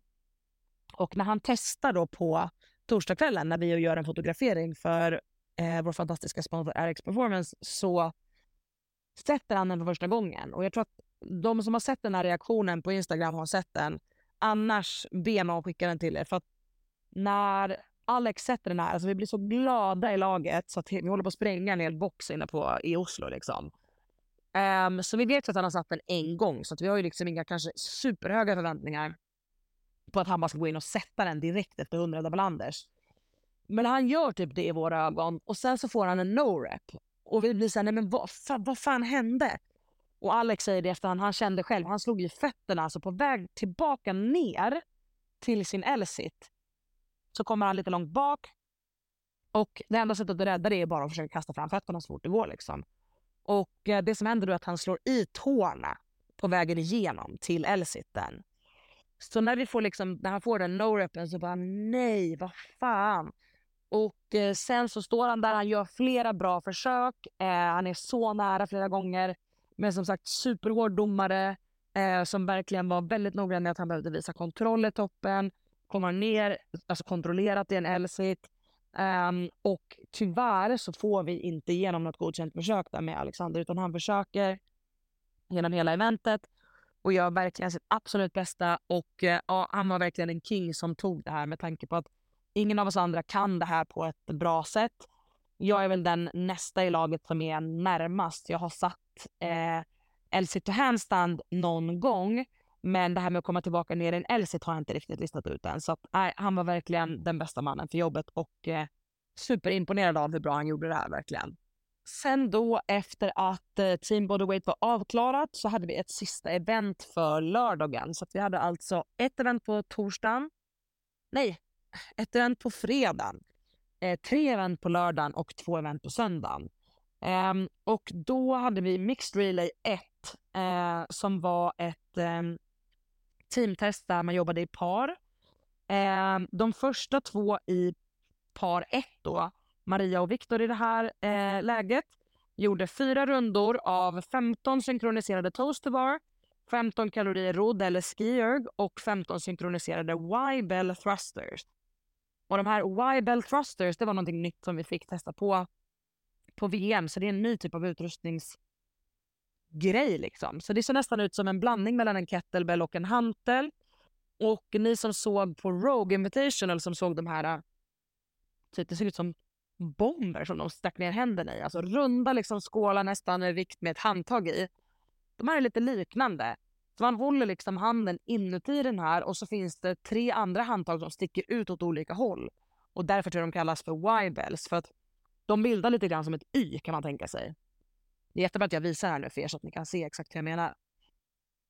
Och när han testar då på torsdagskvällen när vi gör en fotografering för eh, vår fantastiska sponsor RX Performance så sätter han den för första gången. Och jag tror att de som har sett den här reaktionen på Instagram har sett den. Annars be mig att skicka den till er. För att när Alex sätter den här, alltså vi blir så glada i laget så att vi håller på att spränga en hel box inne på, i Oslo. Liksom. Um, så vi vet att han har satt den en gång så att vi har ju liksom inga kanske superhöga förväntningar på att han bara ska gå in och sätta den direkt efter 100 double unders. Men han gör typ det i våra ögon och sen så får han en no-rep. Och vi blir såhär, nej men vad, fan, vad fan hände? Och Alex säger det efterhand, han kände själv, han slog ju fötterna, alltså på väg tillbaka ner till sin L-sit. Så kommer han lite långt bak. Och det enda sättet att rädda det är bara att försöka kasta fram fötterna så fort det går liksom. Och eh, det som händer då är att han slår i tårna på vägen igenom till Elsitten. Så när vi får liksom, när han får den no-repen så bara nej, vad fan. Och eh, sen så står han där, han gör flera bra försök. Eh, han är så nära flera gånger. Men som sagt superhård domare eh, som verkligen var väldigt noggrann med att han behövde visa kontroll i toppen. Kommer ner, alltså kontrollerat i en L-sit. Um, och tyvärr så får vi inte igenom något godkänt försök där med Alexander utan han försöker genom hela eventet och gör verkligen sitt absolut bästa. Och uh, ja, han var verkligen en king som tog det här med tanke på att ingen av oss andra kan det här på ett bra sätt. Jag är väl den nästa i laget som är närmast. Jag har satt eh, LC to handstand någon gång men det här med att komma tillbaka ner i en Elsit har jag inte riktigt listat ut än. Så att, nej, han var verkligen den bästa mannen för jobbet och eh, superimponerad av hur bra han gjorde det här verkligen. Sen då efter att eh, Team Bodyweight var avklarat så hade vi ett sista event för lördagen. Så vi hade alltså ett event på torsdagen. Nej, ett event på fredagen. Eh, tre event på lördagen och två event på söndagen. Eh, och då hade vi Mixed Relay 1 eh, som var ett ehm, teamtest där man jobbade i par. Eh, de första två i par ett då, Maria och Viktor i det här eh, läget, gjorde fyra rundor av 15 synkroniserade toasterbar, 15 kalorier rodd eller skierg och 15 synkroniserade Y-bell thrusters. Och de här Y-bell thrusters, det var någonting nytt som vi fick testa på på VM, så det är en ny typ av utrustnings grej liksom. Så det ser nästan ut som en blandning mellan en kettlebell och en hantel. Och ni som såg på Rogue Invitational som såg de här, typ det ser ut som bomber som de stack ner händerna i. Alltså runda liksom skålar nästan med vikt med ett handtag i. De här är lite liknande. Så man håller liksom handen inuti den här och så finns det tre andra handtag som sticker ut åt olika håll. Och därför tror jag de kallas för Y-bells. För att de bildar lite grann som ett Y kan man tänka sig. Det är jättebra att jag visar här nu för er så att ni kan se exakt hur jag menar.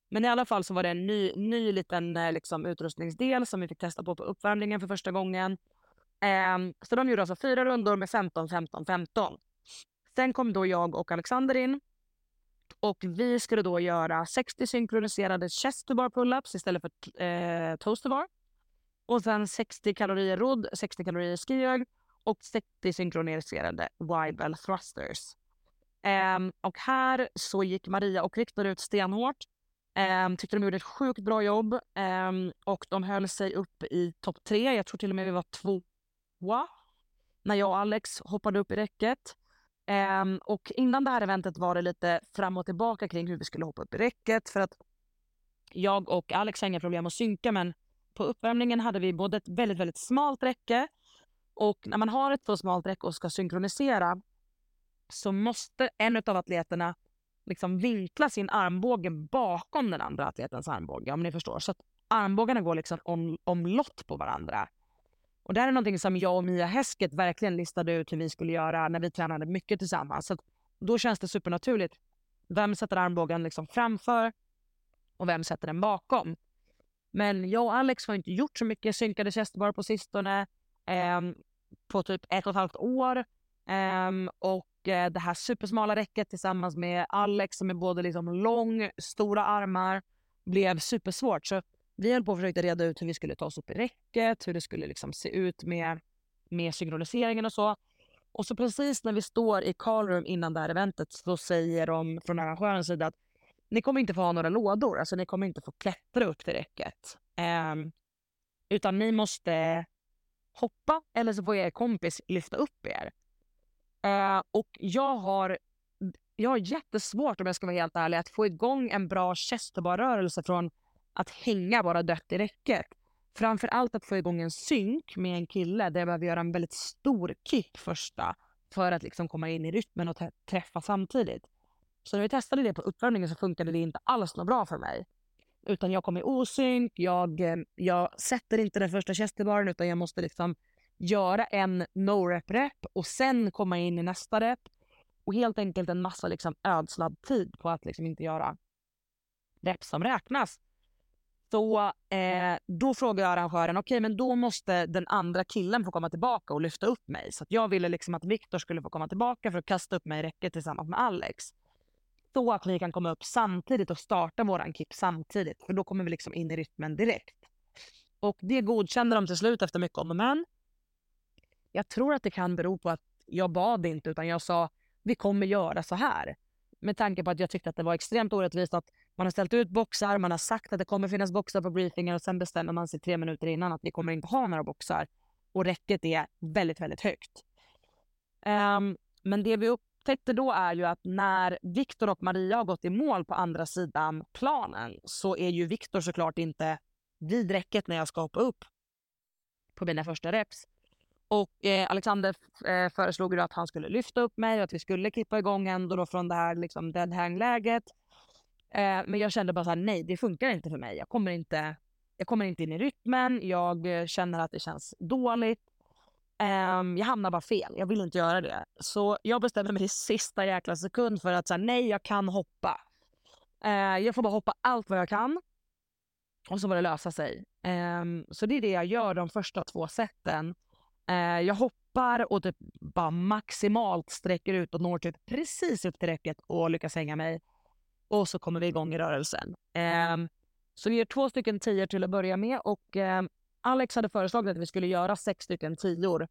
Men i alla fall så var det en ny, ny liten eh, liksom, utrustningsdel som vi fick testa på på uppvärmningen för första gången. Um, så de gjorde alltså fyra rundor med 15, 15, 15. Sen kom då jag och Alexander in och vi skulle då göra 60 synkroniserade chest to bar pull-ups istället för eh, to bar. Och sen 60 kalorier rodd, 60 kalorier skiög och 60 synkroniserade wide bell thrusters. Um, och här så gick Maria och Viktor ut stenhårt. Um, tyckte de gjorde ett sjukt bra jobb um, och de höll sig upp i topp tre. Jag tror till och med vi var tvåa när jag och Alex hoppade upp i räcket. Um, och innan det här eventet var det lite fram och tillbaka kring hur vi skulle hoppa upp i räcket för att jag och Alex har inga problem att synka men på uppvärmningen hade vi både ett väldigt, väldigt smalt räcke och när man har ett så smalt räcke och ska synkronisera så måste en av atleterna liksom vinkla sin armbåge bakom den andra atletens armbåge om ni förstår. Så att armbågarna går liksom om, omlott på varandra. Och det här är någonting som jag och Mia Häsket verkligen listade ut hur vi skulle göra när vi tränade mycket tillsammans. Så då känns det supernaturligt. Vem sätter armbågen liksom framför och vem sätter den bakom? Men jag och Alex har inte gjort så mycket synkade chestbar på sistone. Eh, på typ ett och ett halvt år. Eh, och eh, det här supersmala räcket tillsammans med Alex som är både liksom lång, stora armar blev supersvårt. Så vi höll på att försöka reda ut hur vi skulle ta oss upp i räcket, hur det skulle liksom se ut med, med synkroniseringen och så. Och så precis när vi står i callroom innan det här eventet så säger de från arrangörens sida att ni kommer inte få ha några lådor, alltså ni kommer inte få klättra upp till räcket. Um, utan ni måste hoppa eller så får er kompis lyfta upp er. Eh, och jag har, jag har jättesvårt om jag ska vara helt ärlig att få igång en bra rörelse från att hänga bara dött i räcket. Framför allt att få igång en synk med en kille där jag behöver göra en väldigt stor kick första för att liksom komma in i rytmen och träffa samtidigt. Så när vi testade det på uppvärmningen så funkade det inte alls något bra för mig. Utan jag kom i osynk, jag, eh, jag sätter inte den första chesterbaren utan jag måste liksom göra en no-rep-rep och sen komma in i nästa rep. Och helt enkelt en massa liksom ödslad tid på att liksom inte göra rep som räknas. Så eh, då frågade jag arrangören, okej okay, men då måste den andra killen få komma tillbaka och lyfta upp mig. Så jag ville liksom att Viktor skulle få komma tillbaka för att kasta upp mig i räcket tillsammans med Alex. Så att vi kan komma upp samtidigt och starta våran kick samtidigt. För då kommer vi liksom in i rytmen direkt. Och det godkände de till slut efter mycket om och men. Jag tror att det kan bero på att jag bad inte utan jag sa vi kommer göra så här. Med tanke på att jag tyckte att det var extremt orättvist att man har ställt ut boxar, man har sagt att det kommer finnas boxar på briefingen och sen bestämmer man sig tre minuter innan att vi kommer inte ha några boxar. och räcket är väldigt, väldigt högt. Um, men det vi upptäckte då är ju att när Viktor och Maria har gått i mål på andra sidan planen så är ju Viktor såklart inte vid räcket när jag ska hoppa upp på mina första reps. Och eh, Alexander eh, föreslog att han skulle lyfta upp mig och att vi skulle klippa igång ändå då från det här liksom dead hang-läget. Eh, men jag kände bara så här, nej det funkar inte för mig. Jag kommer inte, jag kommer inte in i rytmen, jag eh, känner att det känns dåligt. Ehm, jag hamnar bara fel, jag vill inte göra det. Så jag bestämmer mig i sista jäkla sekund för att säga nej, jag kan hoppa. Eh, jag får bara hoppa allt vad jag kan. Och så får det lösa sig. Ehm, så det är det jag gör de första två sätten. Uh, jag hoppar och typ bara maximalt sträcker ut och når typ precis upp till räcket och lyckas hänga mig. Och så kommer vi igång i rörelsen. Um, så vi gör två stycken tior till att börja med och Alex hade föreslagit att vi skulle göra sex stycken tior.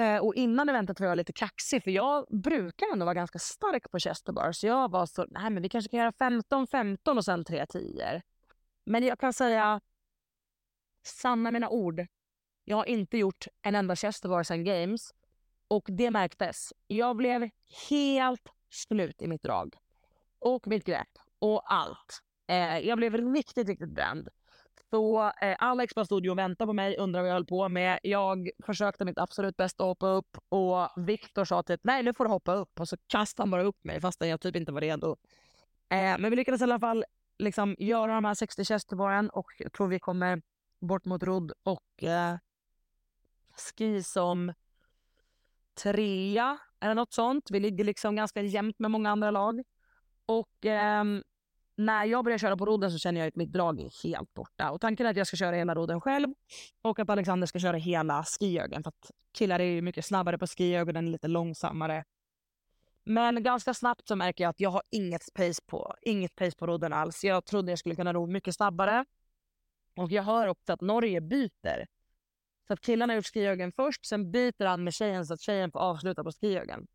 Eh, och innan eventet var jag lite kaxig för jag brukar ändå vara ganska stark på chesterbar. Så jag var så, nej men vi kanske kan göra 15-15 och sen tre tior. Men jag kan säga, sanna mina ord. Jag har inte gjort en enda Chester sen games. Och det märktes. Jag blev helt slut i mitt drag. Och mitt grepp. Och allt. Eh, jag blev riktigt, riktigt bränd. Så eh, Alex bara stod och väntade på mig, undrade vad jag höll på med. Jag försökte mitt absolut bästa att hoppa upp och Viktor sa typ nej nu får du hoppa upp och så kastade han bara upp mig fastän jag typ inte var redo. Eh, men vi lyckades i alla fall liksom göra de här 60 chestbaren och jag tror vi kommer bort mot rodd och eh, ski som trea eller något sånt. Vi ligger liksom ganska jämnt med många andra lag. Och eh, när jag börjar köra på rodden så känner jag att mitt drag är helt borta. Och tanken är att jag ska köra hela rodden själv och att Alexander ska köra hela skiögen. För att killar är ju mycket snabbare på skiögen, den är lite långsammare. Men ganska snabbt så märker jag att jag har inget pace på, inget pace på rodden alls. Jag trodde jag skulle kunna ro mycket snabbare. Och jag hör också att Norge byter. Så att killarna har gjort skiyogan först, sen byter han med tjejen så att tjejen får avsluta på skiyogan.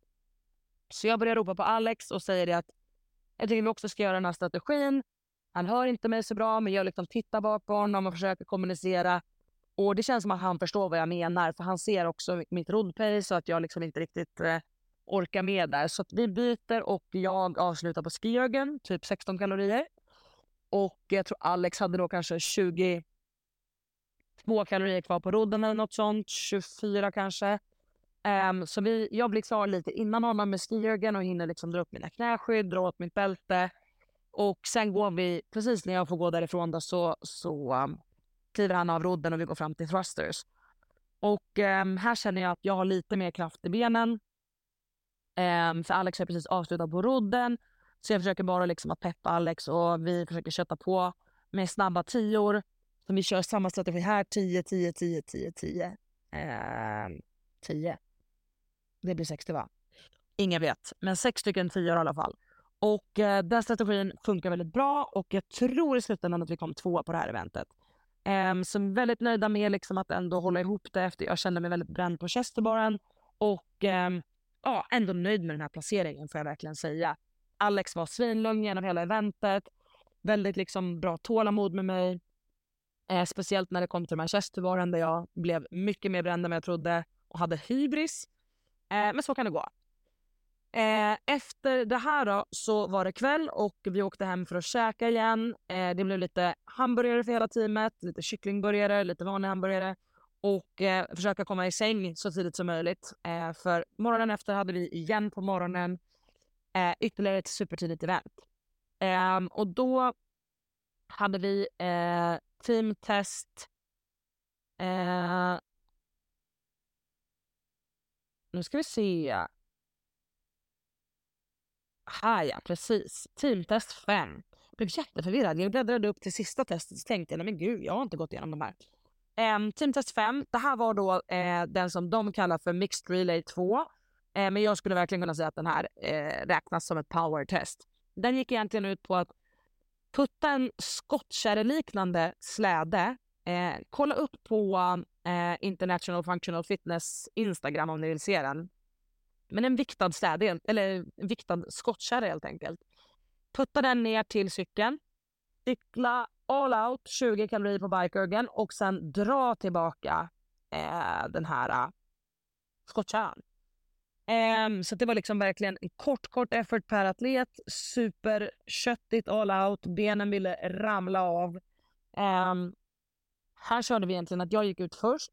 Så jag börjar ropa på Alex och säger det att jag tycker vi också ska göra den här strategin. Han hör inte mig så bra, men jag liksom tittar bakom på honom och försöker kommunicera. Och det känns som att han förstår vad jag menar, för han ser också mitt roddpace så att jag liksom inte riktigt eh, orkar med där. Så vi byter och jag avslutar på skiögen, typ 16 kalorier. Och jag tror Alex hade då kanske 20 22 kalorier kvar på rodden eller något sånt, 24 kanske. Um, så vi, jag blir klar lite innan honom med skiögen och hinner liksom dra upp mina knäskydd, dra åt mitt bälte. Och sen går vi, precis när jag får gå därifrån då, så, så um, kliver han av rodden och vi går fram till thrusters. Och um, här känner jag att jag har lite mer kraft i benen. Um, för Alex har precis avslutat på rodden. Så jag försöker bara liksom att peppa Alex och vi försöker kötta på med snabba tior. Så vi kör samma strategi här, 10, 10, 10, 10, 10. 10. Det blir 60 va? Ingen vet, men sex stycken tior i alla fall. Och eh, den strategin funkar väldigt bra och jag tror i slutändan att vi kom två på det här eventet. Um, så väldigt nöjda med liksom att ändå hålla ihop det efter jag kände mig väldigt bränd på Chesterbaren. Och um, ja, ändå nöjd med den här placeringen får jag verkligen säga. Alex var svinlugn genom hela eventet. Väldigt liksom bra tålamod med mig. Eh, speciellt när det kom till Manchesterbaren där jag blev mycket mer bränd än vad jag trodde och hade hybris. Eh, men så kan det gå. Eh, efter det här då så var det kväll och vi åkte hem för att käka igen. Eh, det blev lite hamburgare för hela teamet, lite kycklingburgare, lite vanlig hamburgare och eh, försöka komma i säng så tidigt som möjligt. Eh, för morgonen efter hade vi igen på morgonen eh, ytterligare ett supertidigt event. Ehm, och då hade vi eh, teamtest eh, nu ska vi se. Här ja, precis. Teamtest 5. Jag blev jätteförvirrad. Jag bläddrade upp till sista testet och tänkte, nej men gud, jag har inte gått igenom de här. Eh, teamtest 5, det här var då eh, den som de kallar för Mixed Relay 2. Eh, men jag skulle verkligen kunna säga att den här eh, räknas som ett power test. Den gick egentligen ut på att putta en skottkärreliknande släde, eh, kolla upp på eh, International Functional Fitness Instagram om ni vill se den. Men en viktad släde eller en viktad skottkärra helt enkelt. Putta den ner till cykeln. Cykla all out 20 kalorier på bikeögen och sen dra tillbaka eh, den här eh, skottkärran. Um, så det var liksom verkligen en kort, kort effort per atlet. Superköttigt all out. Benen ville ramla av. Um, här körde vi egentligen att jag gick ut först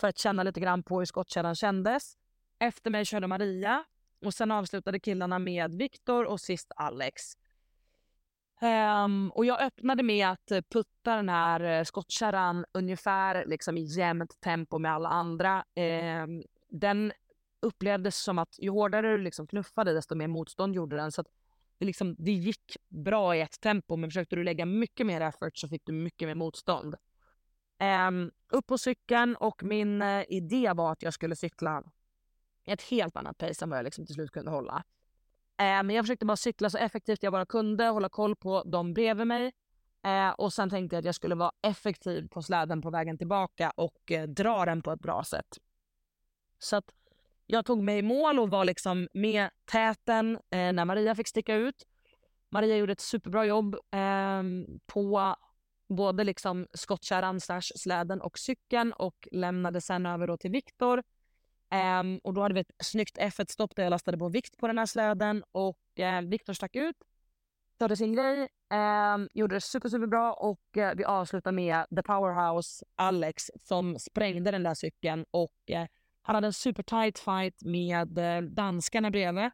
för att känna lite grann på hur skottkärran kändes. Efter mig körde Maria och sen avslutade killarna med Viktor och sist Alex. Um, och jag öppnade med att putta den här eh, skottkärran ungefär liksom i jämnt tempo med alla andra. Um, den upplevdes som att ju hårdare du liksom knuffade desto mer motstånd gjorde den. Så att det, liksom, det gick bra i ett tempo men försökte du lägga mycket mer effort så fick du mycket mer motstånd. Um, upp på cykeln och min uh, idé var att jag skulle cykla ett helt annat pace än vad jag liksom till slut kunde hålla. Men men jag försökte bara cykla så effektivt jag bara kunde, hålla koll på de bredvid mig. Uh, och sen tänkte jag att jag skulle vara effektiv på släden på vägen tillbaka och eh, dra den på ett bra sätt. Så att jag tog mig i mål och var liksom med täten eh, när Maria fick sticka ut. Maria gjorde ett superbra jobb eh, på både liksom skottkärran, släden och cykeln och lämnade sen över då till Viktor. Um, och då hade vi ett snyggt F1-stopp där jag lastade på vikt på den här släden och uh, Viktor stack ut, körde sin grej, um, gjorde det super, super bra och uh, vi avslutade med the powerhouse Alex som sprängde den där cykeln och uh, han hade en super tight fight med eh, danskarna bredvid.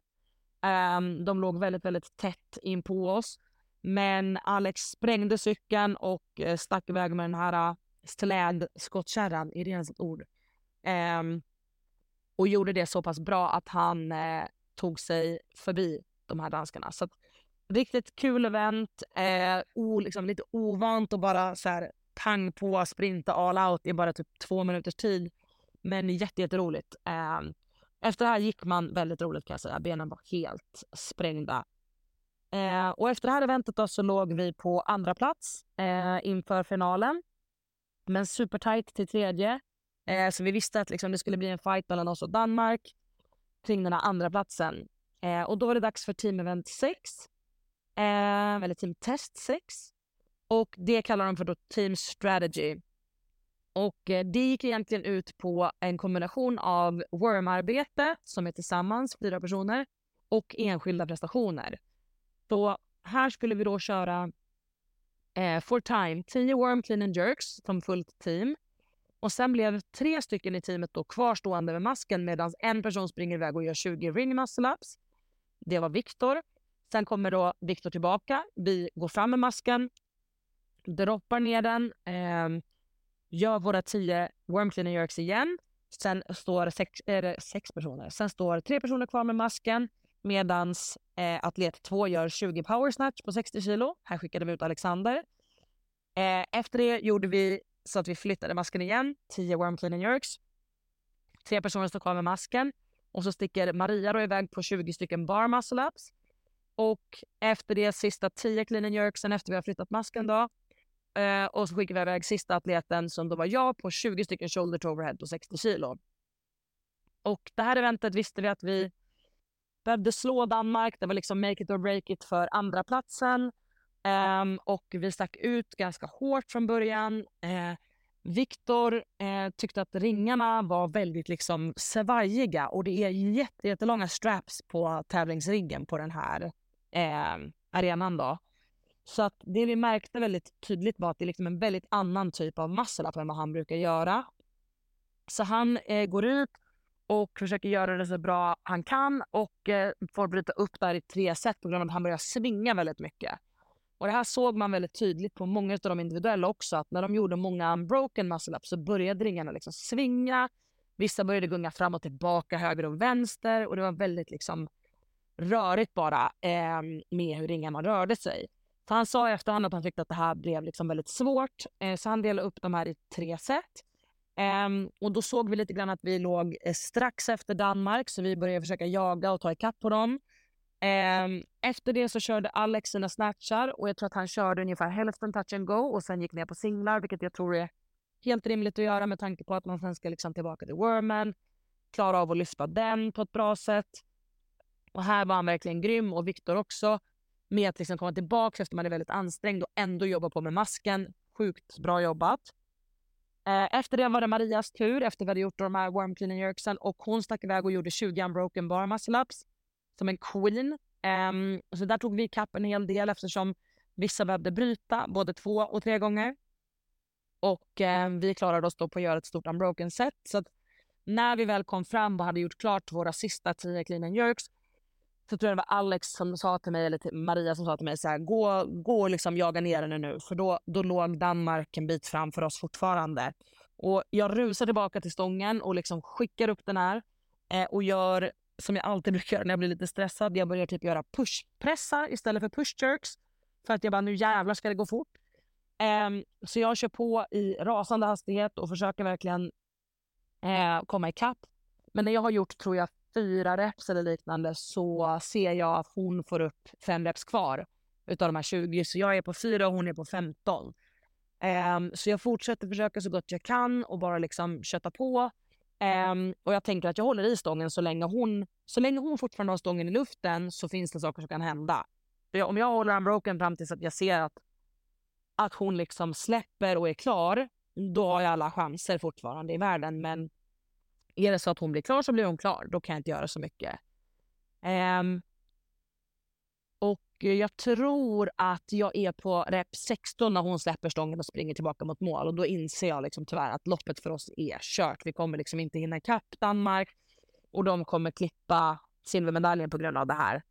Um, de låg väldigt, väldigt tätt in på oss. Men Alex sprängde cykeln och eh, stack iväg med den här eh, slädskottkärran, är det ens ett ord? Um, och gjorde det så pass bra att han uh, tog sig förbi de här danskarna. Så att, riktigt kul event, Uh, o, liksom lite ovant att bara så här, pang på, sprinta all out i bara typ två minuters tid. Men jätteroligt. Jätte eh, efter det här gick man väldigt roligt kan jag säga. Benen var helt sprängda. Eh, och efter det här eventet då så låg vi på andra plats eh, inför finalen. Men supertight till tredje. Eh, så vi visste att liksom, det skulle bli en fight mellan oss och Danmark kring den här andra platsen. Eh, och då var det dags för Team Event 6. Ehm, eller Team Test 6. Och det kallar de för då Team Strategy. Och eh, det gick egentligen ut på en kombination av wormarbete, som är tillsammans, fyra personer, och enskilda prestationer. Så här skulle vi då köra eh, for time, 10 worm clean and jerks som fullt team. Och sen blev tre stycken i teamet då kvarstående med masken medan en person springer iväg och gör 20 ring muscle ups. Det var Viktor. Sen kommer då Viktor tillbaka. Vi går fram med masken, droppar ner den, eh, gör våra tio worm clean jerks igen. Sen står sex, äh, sex personer. Sen står tre personer kvar med masken medan eh, atlet 2 gör 20 power snatch på 60 kilo. Här skickade vi ut Alexander. Eh, efter det gjorde vi så att vi flyttade masken igen, 10 worm cleaning jerks. Tre personer står kvar med masken och så sticker Maria då iväg på 20 stycken bar muscle ups. Och efter det sista 10 clean and jerksen efter vi har flyttat masken då. Eh, och så skickade vi iväg sista atleten som då var jag på 20 stycken shoulder to overhead på 60 kilo. Och det här eventet visste vi att vi behövde slå Danmark. Det var liksom make it or break it för andra platsen. Um, och vi stack ut ganska hårt från början. Uh, Viktor uh, tyckte att ringarna var väldigt liksom svajiga och det är jättelånga straps på tävlingsriggen på den här uh, arenan. Då. Så att det vi märkte väldigt tydligt var att det är liksom en väldigt annan typ av muscle än vad han brukar göra. Så han eh, går ut och försöker göra det så bra han kan och eh, får bryta upp där i tre set på grund av att han börjar svinga väldigt mycket. Och Det här såg man väldigt tydligt på många av de individuella också att när de gjorde många unbroken muscle ups så började ringarna liksom svinga. Vissa började gunga fram och tillbaka, höger och vänster och det var väldigt liksom rörigt bara eh, med hur ringarna rörde sig. Så han sa i efterhand att han tyckte att det här blev liksom väldigt svårt. Eh, så han delade upp de här i tre set. Ehm, och då såg vi lite grann att vi låg eh, strax efter Danmark så vi började försöka jaga och ta ikapp på dem. Ehm, efter det så körde Alex sina snatchar och jag tror att han körde ungefär hälften touch and go och sen gick ner på singlar vilket jag tror är helt rimligt att göra med tanke på att man sen ska liksom tillbaka till wormen, klara av att lyfta den på ett bra sätt. Och här var han verkligen grym och Viktor också med att liksom komma tillbaka efter man är väldigt ansträngd och ändå jobba på med masken. Sjukt bra jobbat. Eh, efter det var det Marias tur efter vi hade gjort de här warm cleaning jerksen och hon stack iväg och gjorde 20 unbroken bar muscle ups som en queen. Um, så där tog vi kapp en hel del eftersom vissa behövde bryta både två och tre gånger. Och um, vi klarade oss då på att göra ett stort unbroken set. Så att när vi väl kom fram och hade gjort klart våra sista 10 clean and jerks så tror jag det var Alex som sa till mig, eller Maria som sa till mig så här, gå, gå och liksom jaga ner henne nu. För då, då låg Danmark en bit framför oss fortfarande. Och jag rusar tillbaka till stången och liksom skickar upp den här eh, och gör som jag alltid brukar göra när jag blir lite stressad. Jag börjar typ göra pushpressar istället för pushjerks. För att jag bara, nu jävlar ska det gå fort. Um, så jag kör på i rasande hastighet och försöker verkligen uh, komma ikapp. Men när jag har gjort, tror jag, fyra reps eller liknande så ser jag att hon får upp fem reps kvar utav de här 20. Så jag är på fyra och hon är på 15. Um, ehm, så jag fortsätter försöka så gott jag kan och bara liksom kötta på. Um, och jag tänker att jag håller i stången så länge hon, så länge hon fortfarande har stången i luften så finns det saker som kan hända. Jag, om jag håller unbroken fram tills att jag ser att, att hon liksom släpper och är klar, då har jag alla chanser fortfarande i världen. Men är det så att hon blir klar så blir hon klar. Då kan jag inte göra så mycket. Um, och jag tror att jag är på rep 16 när hon släpper stången och springer tillbaka mot mål. Och då inser jag liksom tyvärr att loppet för oss är kört. Vi kommer liksom inte hinna ikapp Danmark och de kommer klippa silvermedaljen på grund av det här.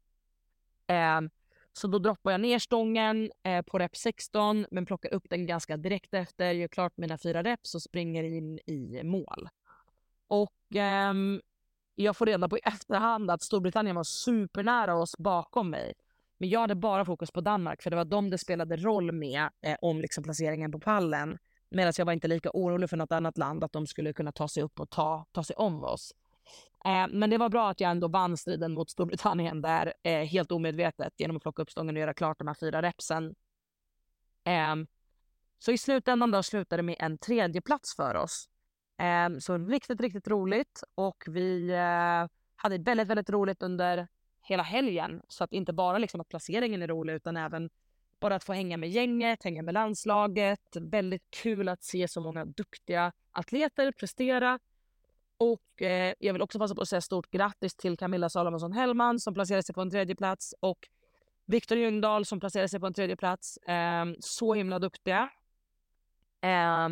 Um, så då droppar jag ner stången eh, på rep 16 men plockar upp den ganska direkt efter, gör klart mina fyra reps och springer in i mål. Och ehm, jag får reda på i efterhand att Storbritannien var supernära oss bakom mig. Men jag hade bara fokus på Danmark för det var de det spelade roll med eh, om liksom placeringen på pallen. Medan jag var inte lika orolig för något annat land att de skulle kunna ta sig upp och ta, ta sig om oss. Eh, men det var bra att jag ändå vann striden mot Storbritannien där eh, helt omedvetet genom att plocka upp stången och göra klart de här fyra repsen. Eh, så i slutändan då slutade det med en tredje plats för oss. Eh, så riktigt, riktigt roligt och vi eh, hade väldigt, väldigt roligt under hela helgen. Så att inte bara liksom att placeringen är rolig utan även bara att få hänga med gänget, hänga med landslaget. Väldigt kul att se så många duktiga atleter prestera. Och eh, jag vill också passa på att säga stort grattis till Camilla Salomonsson Hellman som placerade sig på en tredje plats och Viktor Ljungdahl som placerade sig på en tredje plats. Eh, så himla duktiga. Eh,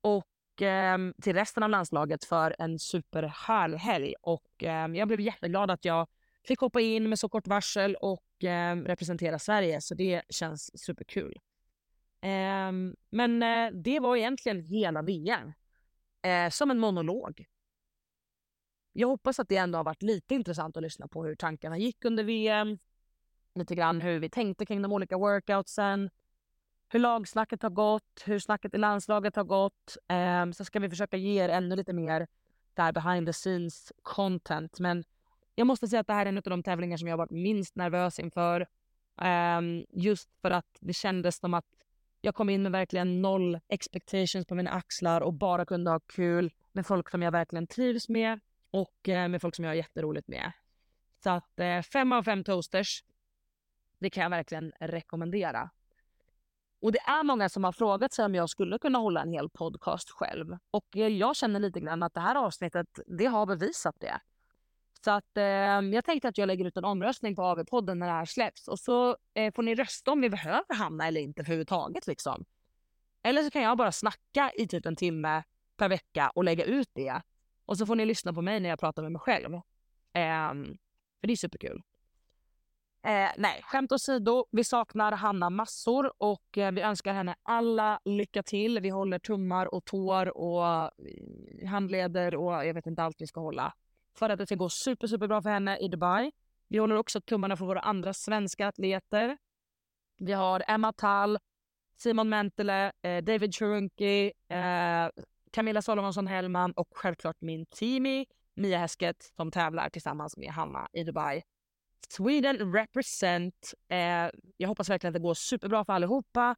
och Ehm, till resten av landslaget för en superhärlig helg. Och eh, jag blev jätteglad att jag fick hoppa in med så kort varsel och eh, representera Sverige. Så det känns superkul. Ehm, men eh, det var egentligen hela VM. Eh, som en monolog. Jag hoppas att det ändå har varit lite intressant att lyssna på hur tankarna gick under VM. Lite grann hur vi tänkte kring de olika workoutsen hur lagsnacket har gått, hur snacket i landslaget har gått. Um, så ska vi försöka ge er ännu lite mer där behind the scenes content. Men jag måste säga att det här är en av de tävlingar som jag varit minst nervös inför. Um, just för att det kändes som att jag kom in med verkligen noll expectations på mina axlar och bara kunde ha kul med folk som jag verkligen trivs med och eh, med folk som jag har jätteroligt med. Så att eh, fem av fem toasters, det kan jag verkligen rekommendera. Och det är många som har frågat sig om jag skulle kunna hålla en hel podcast själv. Och eh, jag känner lite grann att det här avsnittet, det har bevisat det. Så att eh, jag tänkte att jag lägger ut en omröstning på AV-podden när det här släpps. Och så eh, får ni rösta om vi behöver hamna eller inte överhuvudtaget liksom. Eller så kan jag bara snacka i typ en timme per vecka och lägga ut det. Och så får ni lyssna på mig när jag pratar med mig själv. Eh, för det är superkul. Eh, nej, skämt åsido. Vi saknar Hanna massor och eh, vi önskar henne alla lycka till. Vi håller tummar och tår och eh, handleder och jag vet inte allt vi ska hålla. För att det ska gå super, super bra för henne i Dubai. Vi håller också tummarna för våra andra svenska atleter. Vi har Emma Tall, Simon Mentele, eh, David Churunki, eh, Camilla Salomonsson Hellman och självklart min teamie Mia Häsket som tävlar tillsammans med Hanna i Dubai. Sweden represent. Eh, jag hoppas verkligen att det går superbra för allihopa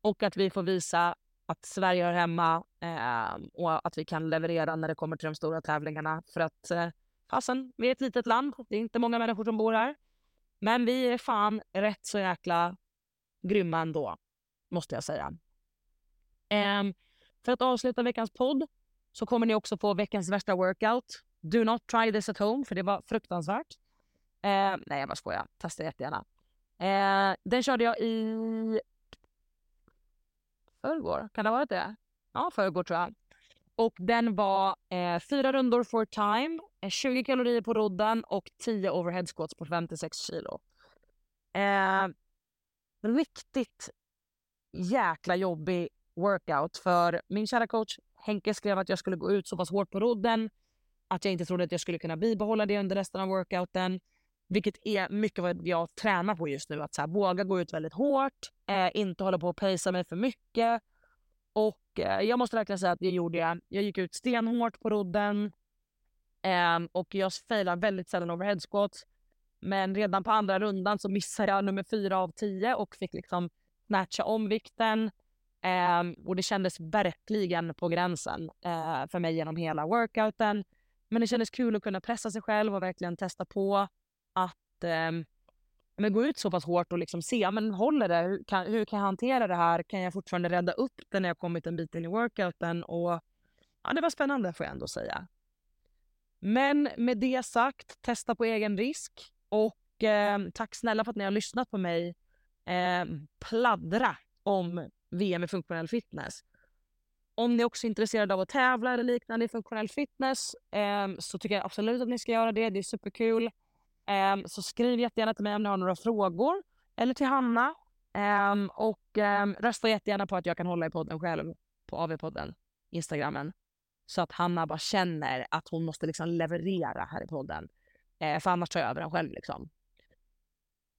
och att vi får visa att Sverige hör hemma eh, och att vi kan leverera när det kommer till de stora tävlingarna. För att eh, fasen, vi är ett litet land. Det är inte många människor som bor här. Men vi är fan rätt så jäkla grymma ändå, måste jag säga. Um, för att avsluta veckans podd så kommer ni också få veckans värsta workout. Do not try this at home, för det var fruktansvärt. Eh, nej, jag bara skojar. Testa jättegärna. Eh, den körde jag i förrgår. Kan det ha varit det? Ja, förrgår tror jag. Och den var eh, fyra rundor for time, eh, 20 kalorier på rodden och 10 overhead squats på 56 kilo. Eh, riktigt jäkla jobbig workout för min kära coach Henke skrev att jag skulle gå ut så pass hårt på rodden att jag inte trodde att jag skulle kunna bibehålla det under resten av workouten. Vilket är mycket vad jag tränar på just nu. Att så här, våga gå ut väldigt hårt, eh, inte hålla på och pacea mig för mycket. Och eh, jag måste verkligen säga att det gjorde jag. Jag gick ut stenhårt på rodden. Eh, och jag failar väldigt sällan overhead squats. Men redan på andra rundan så missade jag nummer fyra av tio och fick liksom snatcha om vikten. Eh, och det kändes verkligen på gränsen eh, för mig genom hela workouten. Men det kändes kul att kunna pressa sig själv och verkligen testa på att eh, men gå ut så pass hårt och liksom se, men håller det? Hur kan, hur kan jag hantera det här? Kan jag fortfarande rädda upp det när jag kommit en bit in i workouten? Och ja, det var spännande får jag ändå säga. Men med det sagt, testa på egen risk. Och eh, tack snälla för att ni har lyssnat på mig eh, pladdra om VM i funktionell fitness. Om ni också är intresserade av att tävla eller liknande i funktionell fitness eh, så tycker jag absolut att ni ska göra det. Det är superkul. Um, så skriv jättegärna till mig om ni har några frågor. Eller till Hanna. Um, och um, rösta jättegärna på att jag kan hålla i podden själv på AV-podden, Instagrammen. Så att Hanna bara känner att hon måste liksom leverera här i podden. Uh, för annars tar jag över den själv. Liksom.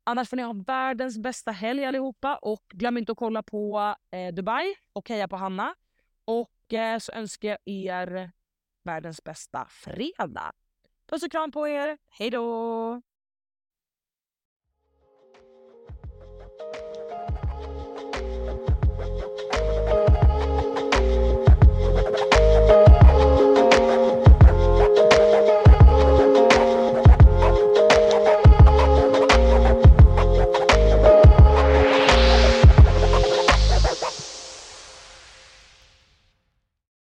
Annars får ni ha världens bästa helg allihopa och glöm inte att kolla på eh, Dubai och heja på Hanna. Och eh, så önskar jag er världens bästa fredag. Puss och kram på er. Hej då!